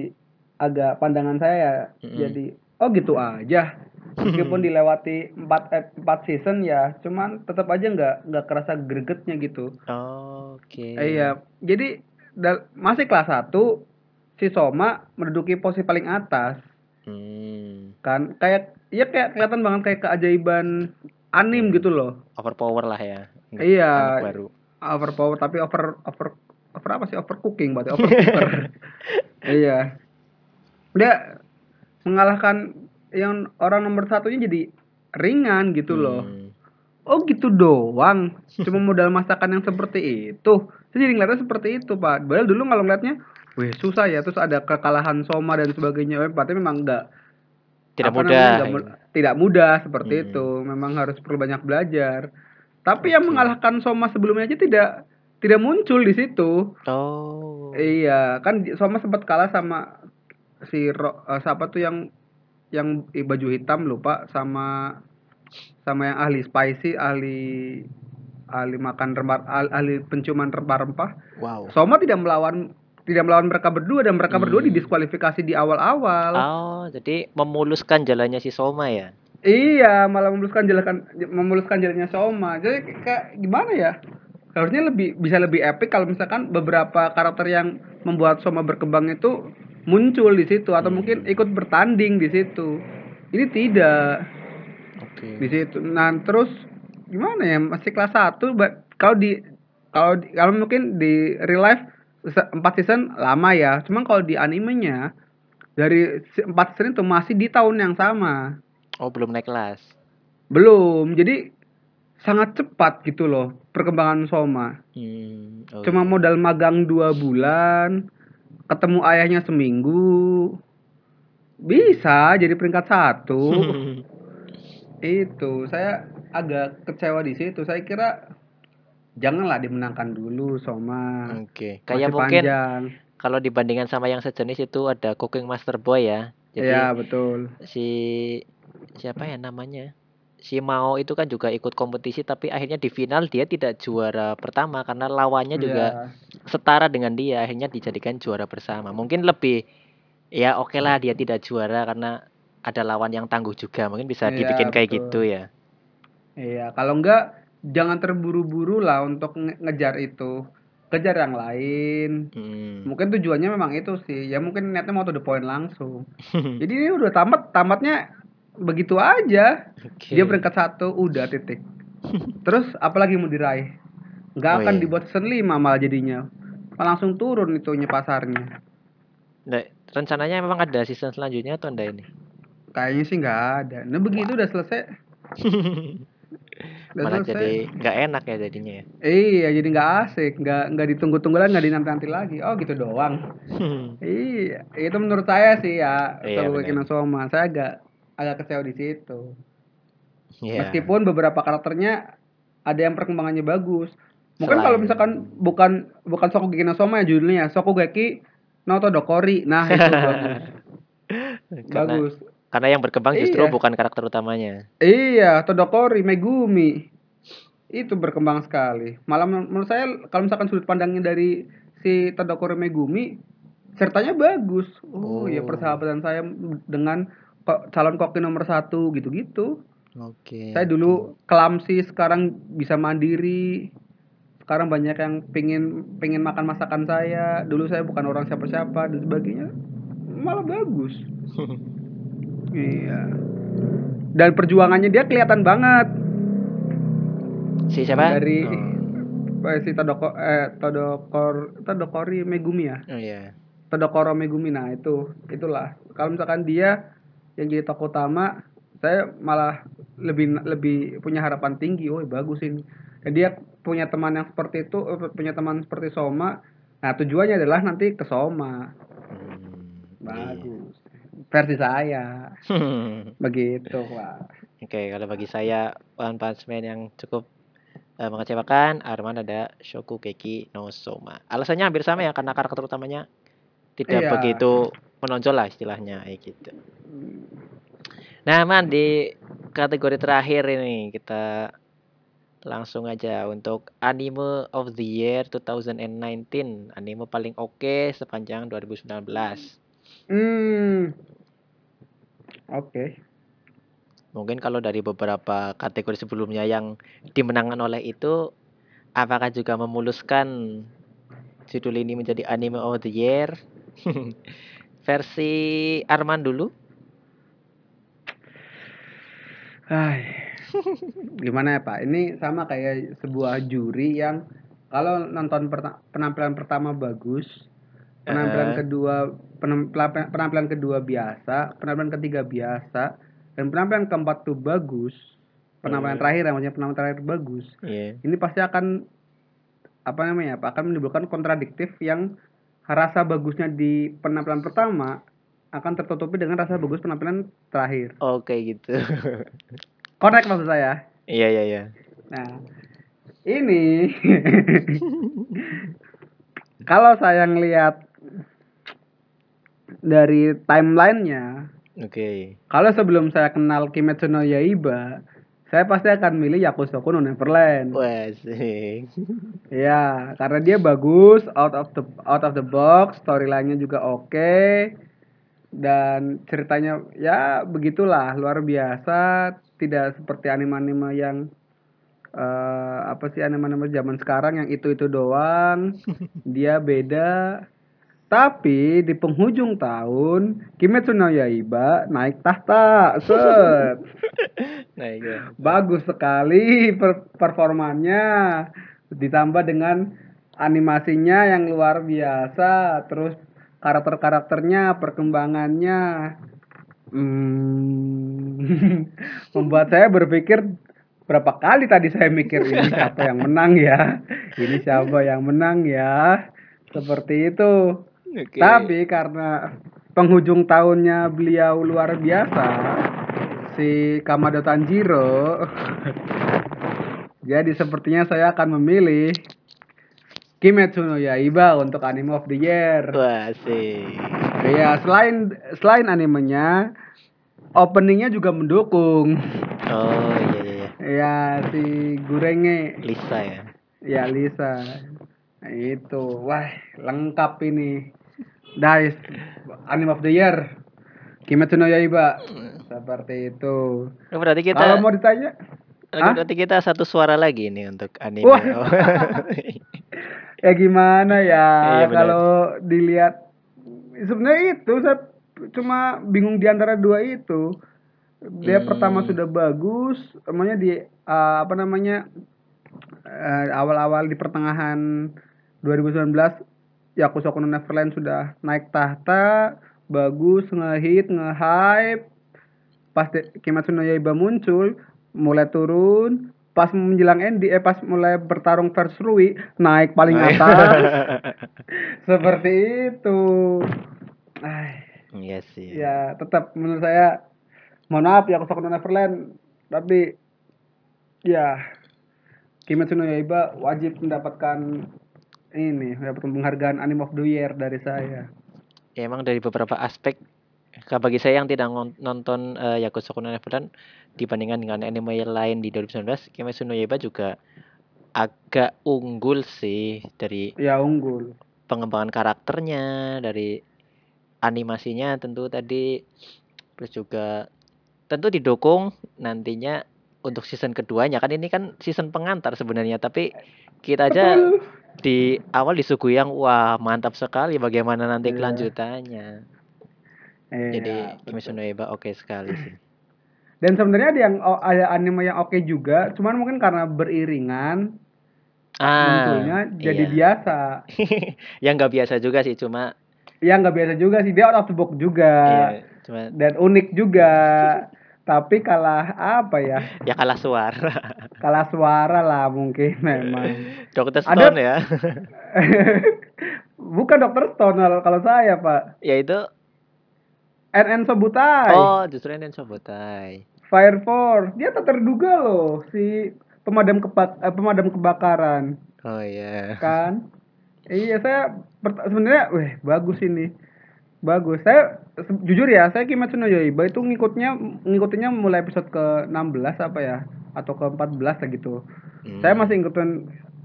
agak pandangan saya ya Mm-mm. jadi oh gitu aja. Meskipun dilewati 4 4 season ya, cuman tetap aja nggak nggak kerasa gregetnya gitu. Oke. Eh, Iya, jadi masih kelas 1 si Soma menduduki posisi paling atas Hmm, kan kayak iya kayak kelihatan banget kayak keajaiban anim gitu loh. overpower lah ya. Nggak- Iya. baru. Overpower tapi over over over apa sih? Overcooking berarti overcooker. Iya. Dia mengalahkan yang orang nomor satunya jadi ringan gitu loh. Hmm. oh gitu doang. Cuma modal masakan yang seperti itu. Saya jadi ngeliatnya seperti itu pak. Padahal dulu kalau ngeliatnya wih susah ya. Terus ada kekalahan Soma dan sebagainya. Eh, berarti memang enggak Tidak mudah. namanya, tidak mudah seperti Hmm. itu. Memang harus perlu banyak belajar tapi yang mengalahkan Soma sebelumnya aja tidak tidak muncul di situ Oh. iya kan Soma sempat kalah sama si Ro, eh, siapa tuh yang yang i- baju hitam lupa sama sama yang ahli spicy ahli ahli makan rempah, ah- ahli penciuman rempah-rempah. Wow. Soma tidak melawan tidak melawan mereka berdua dan mereka berdua Hmm. didiskualifikasi di awal-awal. Oh, jadi memuluskan jalannya si Soma ya. Iya, malah memuluskan jalan memuluskan jalannya Soma. Jadi kayak gimana ya? Harusnya lebih bisa lebih epic kalau misalkan beberapa karakter yang membuat Soma berkembang itu muncul di situ atau Hmm. mungkin ikut bertanding di situ. Ini tidak Oke. di situ. Nah, terus gimana ya? Masih kelas 1 ba- kalau di kalau kalau mungkin di real life se- empat season lama ya. Cuman kalau di animenya dari si- empat season itu masih di tahun yang sama. Oh, belum naik kelas. Belum. Jadi sangat cepat gitu loh perkembangan Soma. Hmm. oh Cuma iya. modal magang dua bulan, ketemu ayahnya seminggu, bisa jadi peringkat satu. Itu saya agak kecewa di situ. Saya kira janganlah dimenangkan dulu Soma. Oke. Masih Kayak mungkin panjang. kalau dibandingkan sama yang sejenis itu ada Cooking Master Boy ya. Jadi Iya betul. si siapa ya namanya? Si Mao itu kan juga ikut kompetisi tapi akhirnya di final dia tidak juara pertama karena lawannya juga Iya. setara dengan dia akhirnya dijadikan juara bersama. Mungkin lebih ya oke lah dia tidak juara karena ada lawan yang tangguh juga. Mungkin bisa Iya, dibikin kayak betul. gitu ya. Iya, kalau enggak jangan terburu-buru lah untuk nge- ngejar itu. Kejar yang lain. Hmm. Mungkin tujuannya memang itu sih. Ya mungkin niatnya mau to the point langsung. Jadi ini udah tamat, tamatnya begitu aja. Oke. Dia peringkat satu, udah titik. Terus apalagi mau diraih? Nggak Oh, akan iya. dibuat season 5 malah jadinya. Langsung turun itunya pasarnya. Nah, rencananya memang ada season selanjutnya atau enggak ini? Kayaknya sih nggak ada. Nah begitu udah selesai. Udah Malah selesai. jadi nggak enak ya jadinya ya. Iya, jadi nggak asik, nggak nggak ditunggu-tunggu lagi, nggak dinanti-nanti lagi. Oh gitu doang. Iya, itu menurut saya sih ya, Iya, no Soma. Saya agak agak kecewa di situ. Iya. Meskipun beberapa karakternya ada yang perkembangannya bagus. Mungkin Selain- kalau misalkan bukan bukan Shokugeki no Soma ya judulnya, Shokugeki no Todokori. Nah, itu bagus. Karena bagus. karena yang berkembang justru Iya. bukan karakter utamanya. Iya, Todokori, Megumi. Itu berkembang sekali. Malah men- menurut saya kalau misalkan sudut pandangnya dari si Todokori Megumi, ceritanya bagus. Oh, ya Oh. persahabatan saya dengan calon koki nomor satu gitu-gitu. Oke. Saya dulu kelamsi, sekarang bisa mandiri. Sekarang banyak yang pingin pingin makan masakan saya. Dulu saya bukan orang siapa-siapa dan sebagainya. Malah bagus. iya. Dan perjuangannya dia kelihatan banget. Si siapa? Dari Oh, eh, si Todoko eh Todokor Todokori Megumi ya. oh iya. Todokoro Megumi nah itu itulah. Kalau misalkan dia yang jadi tokoh utama, saya malah lebih lebih punya harapan tinggi. Oh, bagus ini. Dan dia punya teman yang seperti itu, eh, punya teman seperti Soma. Nah, tujuannya adalah nanti ke Soma. Hmm, Bagus. Versi saya. iya. Begitu, Pak. Oke, kalau bagi saya One Punch Man yang cukup eh, mengecewakan, Arman ada Shokugeki no Soma. Alasannya hampir sama ya karena karakter utamanya tidak Iya. begitu menonjol lah istilahnya kayak gitu. Nah, Man di kategori terakhir ini kita langsung aja untuk anime of the year 2019, anime paling oke sepanjang 2019. Hmm. Oke. Mungkin kalau dari beberapa kategori sebelumnya yang dimenangkan oleh itu, apakah juga memuluskan judul ini menjadi anime of the year? Versi Arman dulu. Hai. Gimana ya Pak? Ini sama kayak sebuah juri yang kalau nonton perta- penampilan pertama bagus, penampilan Eh. kedua penampilan, penampilan kedua biasa, penampilan ketiga biasa, dan penampilan keempat tuh bagus. Penampilan Hmm. terakhir namanya penampilan terakhir bagus. Iya. Ini pasti akan apa namanya? Pak akan menimbulkan kontradiktif yang rasa bagusnya di penampilan pertama akan tertutupi dengan rasa bagus penampilan terakhir. Oke gitu. Connect maksud saya. Iya iya iya. Nah, ini kalau saya ngelihat dari timelinenya, Oke. kalau sebelum saya kenal Kimetsu no Yaiba, saya pasti akan milih Yakusoku no Neverland. Wah, sih. Ya, karena dia bagus, out of the out of the box, storyline-nya juga oke. Dan ceritanya ya begitulah, luar biasa, tidak seperti anime-anime yang eh, apa sih anime-anime zaman sekarang yang itu-itu doang. Dia beda. Tapi di penghujung tahun Kimetsu no Yaiba naik tahta. Set. Nah, iya. Bagus sekali per- performanya ditambah dengan animasinya yang luar biasa, terus karakter-karakternya, perkembangannya hmm, membuat saya berpikir berapa kali tadi saya mikir ini siapa yang menang ya, ini siapa yang menang ya, seperti itu. Oke. Tapi karena penghujung tahunnya beliau luar biasa, si Kamado Tanjiro, jadi sepertinya saya akan memilih Kimetsu no Yaiba untuk anime of the year. Wah, sih. Ya selain selain animenya, openingnya juga mendukung. Oh, iya iya iya. Ya si Gurenge, Lisa ya. ya Lisa, Nah, itu, wah lengkap ini. Guys, anime of the year, Kimetsu no Yaiba. Seperti itu. Oh, berarti kita Kalau mau ditanya, Hah? berarti kita satu suara lagi nih untuk anime. Wah. Oh. ya gimana ya Iya, kalau dilihat sebenarnya itu saya cuma bingung di antara dua itu dia Hmm. pertama sudah bagus namanya di uh, apa namanya uh, awal-awal di pertengahan 2019 Yakusoku no Neverland sudah naik tahta bagus ngehit nge-hype. Pas de- Kimetsu no Yaiba muncul mulai turun. Pas menjelang Endi eh pas mulai bertarung versus Rui naik paling atas. Seperti itu. Ai, Iya sih. ya tetap menurut saya mohon maaf ya Yakusoku no Neverland tapi ya Kimetsu no Yaiba wajib mendapatkan ini mendapatkan penghargaan Anime of the Year dari saya. Ya, emang dari beberapa aspek ka- bagi saya yang tidak nonton eh, Yakuza no Neverland dibandingkan dengan anime yang lain di 2019, Kimetsu no Yaiba juga agak unggul sih dari ya unggul. pengembangan karakternya, dari animasinya tentu tadi terus juga tentu didukung nantinya untuk season keduanya. Kan ini kan season pengantar sebenarnya tapi kita aja Betul. di awal disuguhi yang wah mantap sekali bagaimana nanti Iya. kelanjutannya Iya, jadi. Kimetsu no Yaiba oke sekali sih Dan sebenarnya ada yang oh, ada anime yang oke juga, cuman mungkin karena beriringan munculnya jadi iya. biasa. yang nggak biasa juga sih cuma Ya nggak biasa juga sih, dia out of the box juga iya, cuma dan unik juga. Tapi kalah apa ya? ya kalah suara Kalah suara lah mungkin memang. Dokter Ada- Stone ya Bukan Dokter Stone kalau- saya Pak. ya itu NN Sobutai, oh justru ini Sobotai Fire Force, dia tak terduga loh si pemadam kebak eh, pemadam kebakaran. oh iya kan iya saya sebenarnya weh bagus ini bagus. Saya jujur ya saya Kimetsu no Yaiba itu ngikutnya ngikutinnya mulai episode ke 16 apa ya atau ke 14 lah gitu. Hmm. saya masih ngikutin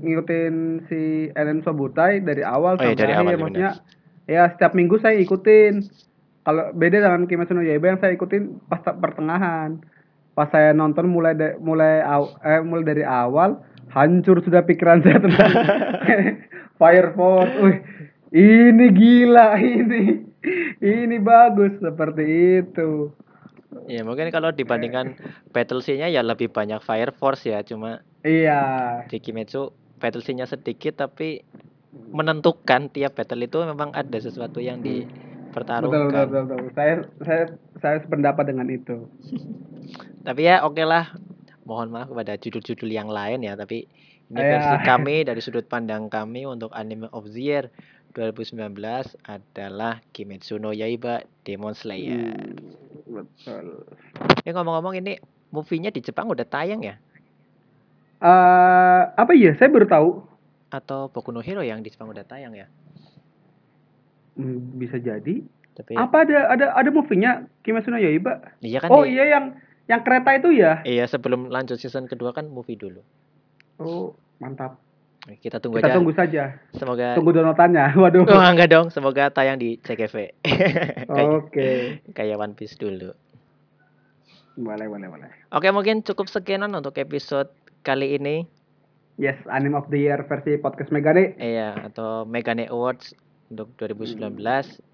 ngikutin si Eren Sobutai dari awal Oh iya, sampai dari akhir awal, maksudnya ya setiap minggu saya ikutin. Kalau beda dengan Kimetsu no Yaiba yang saya ikutin pas pertengahan. Pas saya nonton mulai da- mulai aw- eh, mulai dari awal hancur sudah pikiran saya tentang Fire Force. Wih, ini gila ini. Ini bagus seperti itu. ya mungkin kalau dibandingkan battle scene-nya ya lebih banyak Fire Force ya cuma Iya. di Kimetsu battle scene-nya sedikit tapi menentukan tiap battle itu memang ada sesuatu yang Betul betul, dipertaruhkan betul, betul. Saya saya saya sependapat dengan itu. Tapi ya oke lah. Mohon maaf kepada judul-judul yang lain ya, tapi ini Ya. versi kami dari sudut pandang kami untuk anime of the year 2019 adalah Kimetsu no Yaiba Demon Slayer. Hmm, betul. Ya ngomong-ngomong ini movie-nya di Jepang udah tayang ya? Eh, apa ya? Saya baru tahu. Atau Boku no Hero yang di Jepang udah tayang ya? Hmm, bisa jadi. Tapi Apa ada ada ada movie-nya Kimetsu no Yaiba? iya kan Oh di- iya yang Yang kereta itu ya? Iya, sebelum lanjut season kedua kan movie dulu. Oh, mantap. Kita tunggu Kita aja. tunggu saja. Semoga Tunggu downloadannya. Waduh. Oh, enggak dong. Semoga tayang di CGV. Oke. kayak One Piece dulu. Boleh, boleh, boleh. Oke, mungkin cukup sekianan untuk episode kali ini. Yes, Anime of the Year versi podcast Megane. Iya, atau Megane Awards untuk 2019.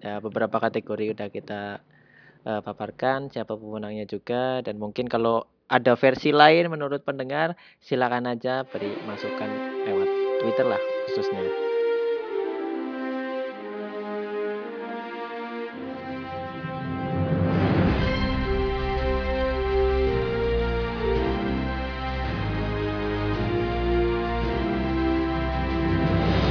Ya, beberapa kategori udah kita uh, paparkan, siapa pemenangnya juga dan mungkin kalau ada versi lain menurut pendengar, silakan aja beri masukan Twitter lah khususnya.